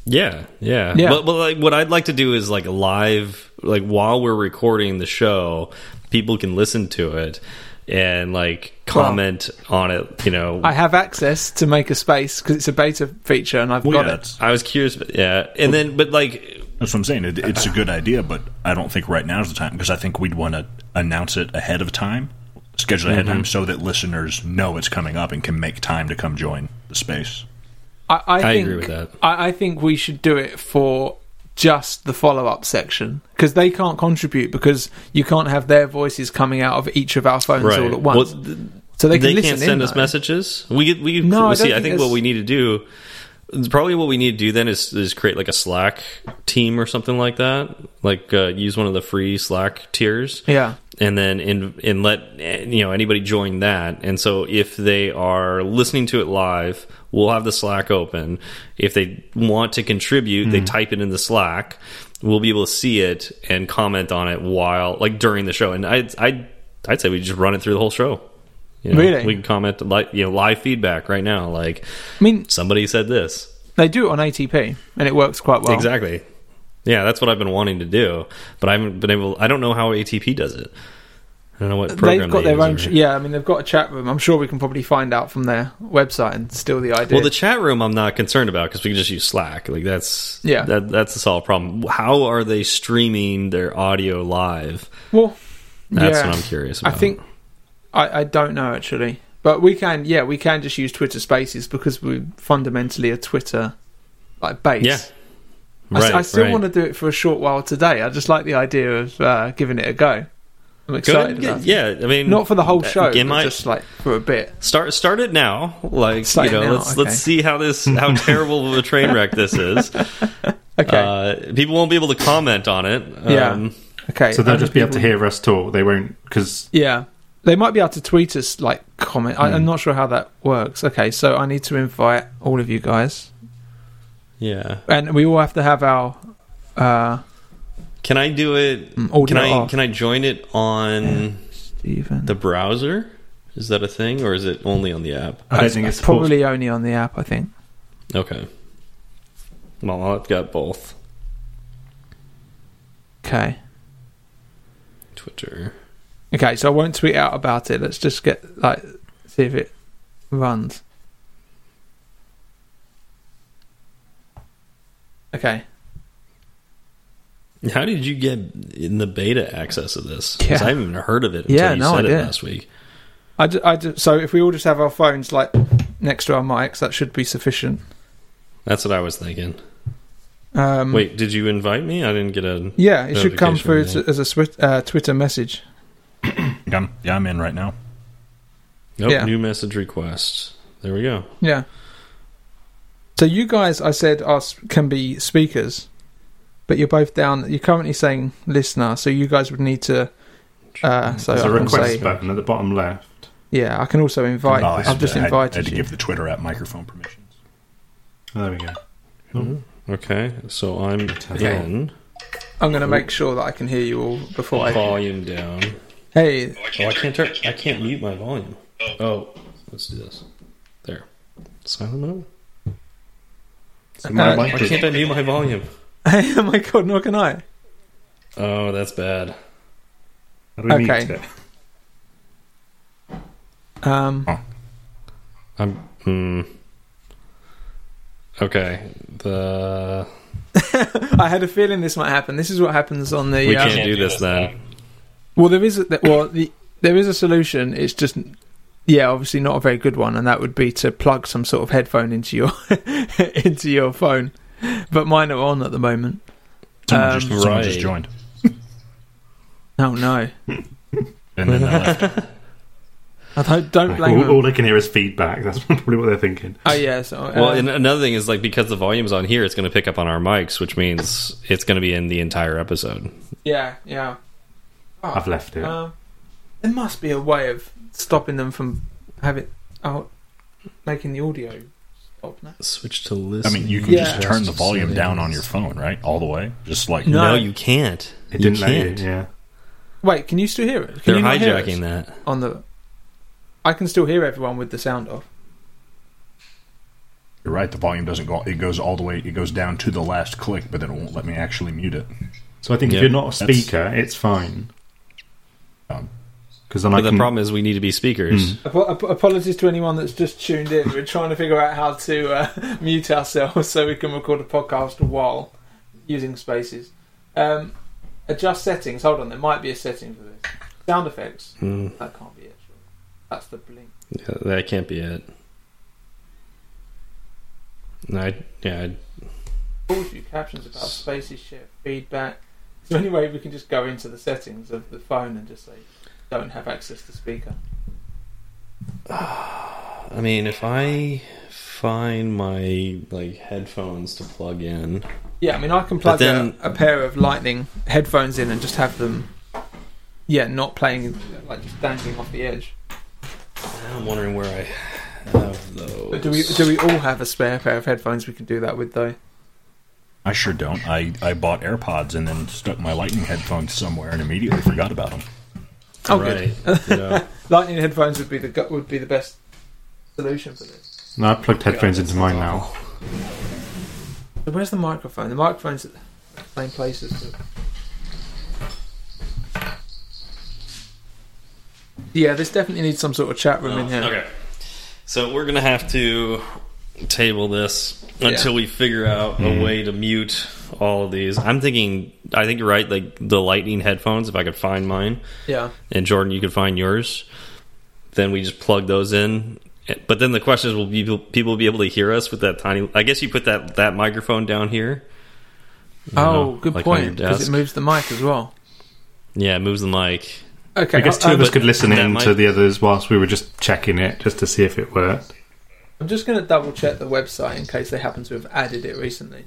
yeah, yeah. Yeah. But, but like, what I'd like to do is like live, like while we're recording the show, people can listen to it and like comment on it. You know, I have access to make a space because it's a beta feature, and I've Well, got yeah, it. I was curious, but yeah, and then but like that's what I'm saying. It, it's a good idea, but I don't think right now is the time because I think we'd want to announce it ahead of time, schedule it ahead of time, mm-hmm. so that listeners know it's coming up and can make time to come join the space. I, I, I think, agree with that. I, I think we should do it for just the follow-up section because they can't contribute because you can't have their voices coming out of each of our phones right, all at once. Well, th- so they they, can listen can't send in, us though. messages. We we No, I see. don't I think think what we need to do, probably what we need to do then is is create like a Slack team or something like that. Like uh, use one of the free Slack tiers. Yeah, and then in and let eh, you know anybody join that and so if they are listening to it live we'll have the slack open. If they want to contribute they hmm. type it in the slack. We'll be able to see it and comment on it while like during the show. And i'd i'd, I'd say we just run it through the whole show. You know, Really? we can comment like you know live feedback right now. Like I mean somebody said this. they do it on ATP and it works quite well. exactly. Yeah that's what i've been wanting to do but i haven't been able i don't know how atp does it I don't know what program They've got they their own. yeah, I mean they've got a chat room. I'm sure we can probably find out from their website and steal the idea. Well, the chat room I'm not concerned about because we can just use Slack. Like that's Yeah. that, that's a solved problem. How are they streaming their audio live? well, That's yeah. what I'm curious about. I think I, I don't know actually, but we can. Yeah, we can just use Twitter Spaces because we're fundamentally a Twitter like base. Yeah. I, right. I still right. want to do it for a short while today. I just like the idea of uh, giving it a go. I'm Go excited. ahead, yeah, I mean, Not for the whole uh, show, Am but I just like for a bit. start start it now? Like Start you know, now, let's okay. let's see how this how terrible of a train wreck this is. Okay. Uh, people won't be able to comment on it. Yeah. Um, okay. So they'll just be able to hear us talk. They won't because Yeah. They might be able to tweet us, like, comment. I, I'm Hmm. not sure how that works. Okay, so I need to invite all of you guys. yeah. And we all have to have our. Uh, Can I do it? Mm, audio Can I off. can I join it on Stephen. the browser? Is that a thing, or is it only on the app? I don't think it's probably only on the app, I think. Okay. Well, I've got both. Okay. Twitter. Okay, so I won't tweet out about it. Let's just get, like, see if it runs. Okay. How did you get in the beta access of this? 'Cause Yeah. I haven't even heard of it until Yeah, you no said it idea. last week. I ju- I ju- so if we all just have our phones, like, next to our mics, that should be sufficient. That's what I was thinking. Um, Wait, did you invite me? I didn't get a. Yeah, it should come through as, as a swi- uh, Twitter message. I'm, yeah, I'm in right now. Nope, Yeah. new message request. There we go. Yeah. So you guys, I said, are, can be speakers, but you're both down. You're currently saying listener, so you guys would need to. Uh, so there's I a can request say, button at the bottom left. yeah, I can also invite. Oh, I I've just to- I had- invited I had to you. give the Twitter app microphone permissions. Oh, there we go. Mhm. Okay, so I'm Okay. in. I'm going to make sure that I can hear you all before I. Volume down. Hey, Oh, I can't turn. I can't mute my volume. Oh, let's do this. There. Silent mode. My Uh, mic Why is- can't I mute my volume? Hey, oh my god, nor can I. Oh, that's bad. How do we Okay. mute it? Um, I'm. Hmm. Okay. The I had a feeling this might happen. This is what happens on the. we um, can't do this then. Well, there is a, well, the, there is a solution. It's just, yeah, obviously not a very good one, and that would be to plug some sort of headphone into your into your phone. But mine are on at the moment. Someone, Um, just, someone just joined. Oh no! And then they left. I don't, don't blame All, them. all they can hear is feedback. That's probably what they're thinking. Oh yeah. So, uh, Well, and another thing is like because the volume's on here, it's going to pick up on our mics, which means it's going to be in the entire episode. yeah, yeah. Oh, I've left it. Um, there must be a way of stopping them from having oh, making the audio stop now. Switch to listen. I mean, you can Yeah. just turn the volume down on your phone, right? All the way. Just like No. No, you can't. it didn't you can't. you. Yeah. Wait, can you still hear it? Can They're you not hear hijacking that. on the. I can still hear everyone with the sound off. You're right. The volume doesn't go. It goes all the way. It goes down to the last click, but then it won't let me actually mute it. So I think Yeah. if you're not a That's- speaker, it's fine. Um, Because then But I the can. problem is we need to be speakers. Hmm. Apo- ap- Apologies to anyone that's just tuned in. We're trying to figure out how to uh, mute ourselves so we can record a podcast while using spaces. Um, adjust settings. Hold on, there might be a setting for this. Sound effects. Hmm. That can't be it. Sure. That's the blink. Yeah, that can't be it. No, I, yeah, I- Pause view captions about spaces, share feedback. Is there any way we can just go into the settings of the phone and just say don't have access to speaker? I mean, if I find my like headphones to plug in, Yeah, I mean I can plug then- a, a pair of lightning headphones in and just have them. Yeah, not playing like just dangling off the edge. I'm wondering where I have those. But do we do we all have a spare pair of headphones we can do that with though? I sure don't. I, I bought AirPods and then stuck my Lightning headphones somewhere and immediately forgot about them. Oh, right. good. yeah. Lightning headphones would be the gu- would be the best solution for this. No, I've plugged headphones into mine now. So where's the microphone? The microphone's at the same place as the. Yeah, this definitely needs some sort of chat room in oh, here. Okay. So we're gonna have to table this until we figure out a mm-hmm. way to mute all of these. I'm thinking. I think you're right. Like the lightning headphones, if I could find mine, Yeah. and Jordan, you could find yours. Then we just plug those in. But then the question is, will people people be able to hear us with that tiny? I guess you put that that microphone down here. Oh, know, good like point. Because it moves the mic as well. Yeah, it moves the mic. Okay, I guess I- two of us could listen in might- to the others whilst we were just checking it, just to see if it worked. I'm just going to double check the website in case they happen to have added it recently.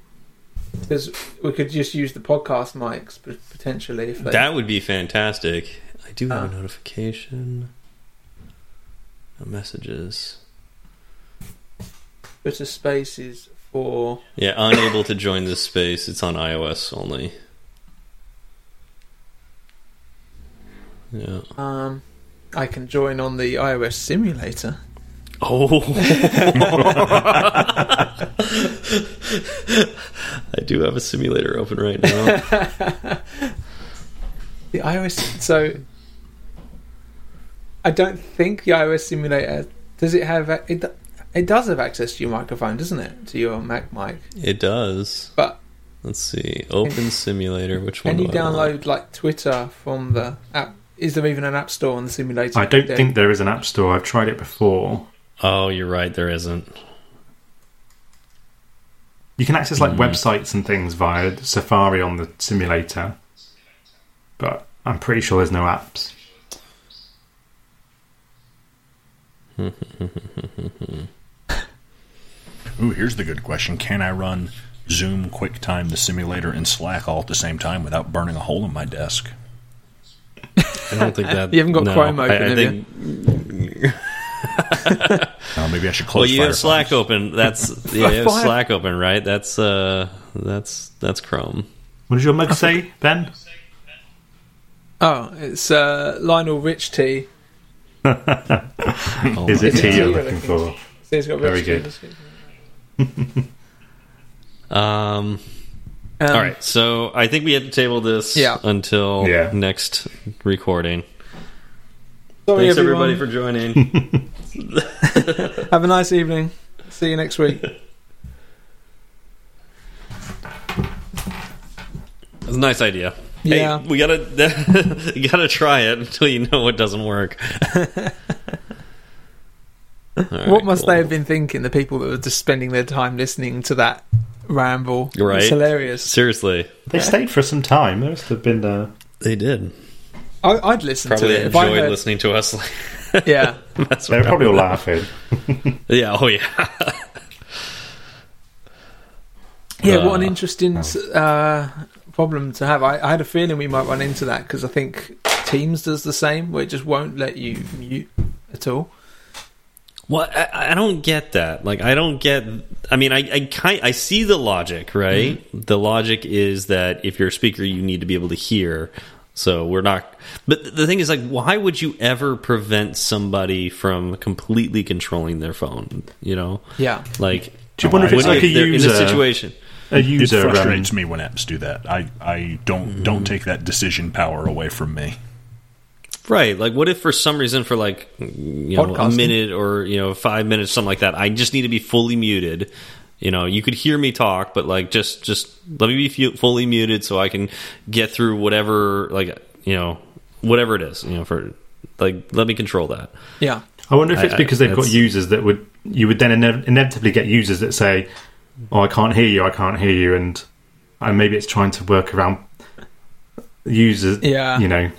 Because we could just use the podcast mics potentially if they. That would be fantastic. I do have Ah. a notification. No messages. Twitter Spaces for. Yeah, unable to join this space. It's on iOS only. Yeah. Um, I can join on the iOS simulator. Oh. I do have a simulator open right now. The iOS. So. I don't think the iOS simulator. Does it have. It, it does have access to your microphone, doesn't it? To your Mac mic. It does. But Let's see. Open simulator. Which one? can you do I want? download like Twitter from the app? Is there even an app store on the simulator? I don't There- think there is an app store. I've tried it before. Oh, you're right. There isn't. You can access like Hmm. websites and things via Safari on the simulator, but I'm pretty sure there's no apps. Ooh, here's the good question: Can I run Zoom, QuickTime, the simulator, and Slack all at the same time without burning a hole in my desk? I don't think that. You haven't got no, Chrome open, I, I have think, Uh, maybe I should close. Well, close. you have Slack open. That's yeah, you have Slack open, right? That's uh, that's that's Chrome. What does your mug say, Ben? Oh, it's uh, Lionel Rich Tea. Is it tea you're tea looking we're for? See, it's got Very good. Um, Um, all right, so I think we have to table this Yeah. until Yeah. next recording. Sorry, Thanks everyone. everybody for joining. Have a nice evening. See you next week. It's a nice idea. Yeah. Hey, we gotta you gotta try it until you know it doesn't work. All what must cool. they have been thinking? The people that were just spending their time listening to that ramble. Right. It's hilarious. Seriously, They stayed for some time. There must have been. Uh, they did. I, I'd listen Probably to it if I enjoyed heard. listening to us. Yeah. That's they what were probably all laughing. Yeah. Oh yeah. Yeah, what an Uh, interesting uh, problem to have. I, I had a feeling we might run into that because I think Teams does the same, where it just won't let you mute at all. Well, I, I don't get that. Like, I don't get. I mean, I I kind I see the logic, right? The logic is that if you're a speaker, you need to be able to hear. So we're not. But the thing is, like, why would you ever prevent somebody from completely controlling their phone? You know, Yeah. like. Do you wonder if it's like a they're in user? a situation? A It user. um, frustrates me when apps do that. I, I don't don't take that decision power away from me. Right. Like, what if for some reason, for like, you know, a minute or, you know, five minutes, something like that, I just need to be fully muted. You know, you could hear me talk, but like, just, just let me be fully muted so I can get through whatever, like, you know, whatever it is, you know, for, like, let me control that. Yeah. I wonder if it's I- I- because they've got users that would you would then ine- inevitably get users that say, "Oh, I can't hear you. I can't hear you," and and maybe it's trying to work around users. Yeah. you know,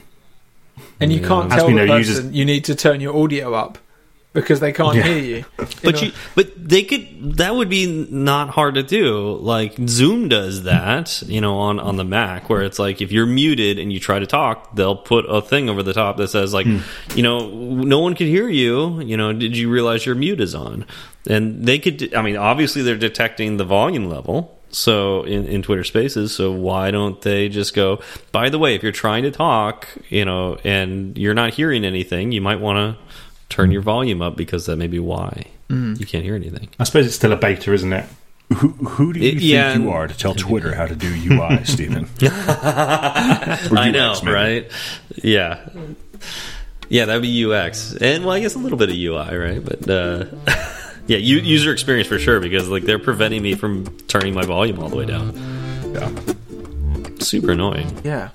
And you Yeah. can't As tell we the know, person users- you need to turn your audio up because they can't Yeah. hear you. But know? you, but they could. That would be not hard to do. Like Zoom does that, you know, on on the Mac, where it's like if you're muted and you try to talk, they'll put a thing over the top that says like, hmm. you know, no one can hear you. You know, did you realize your mute is on? And they could. I mean, obviously they're detecting the volume level. So in, in Twitter Spaces, so why don't they just go? By the way, if you're trying to talk, you know, and you're not hearing anything, you might want to turn your volume up because that may be why you can't hear anything. I suppose it's still a beta, isn't it? Who, who do you It- think yeah, you are to tell Twitter how to do UI, Stephen? I know, maybe. right? Yeah, yeah, that would be UX, and well, I guess a little bit of UI, right? But uh, yeah, user experience for sure because like they're preventing me from turning my volume all the way down. Yeah. Super annoying. yeah.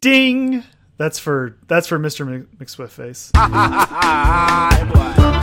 Ding. That's for that's for Mr. Mc- McSwift face.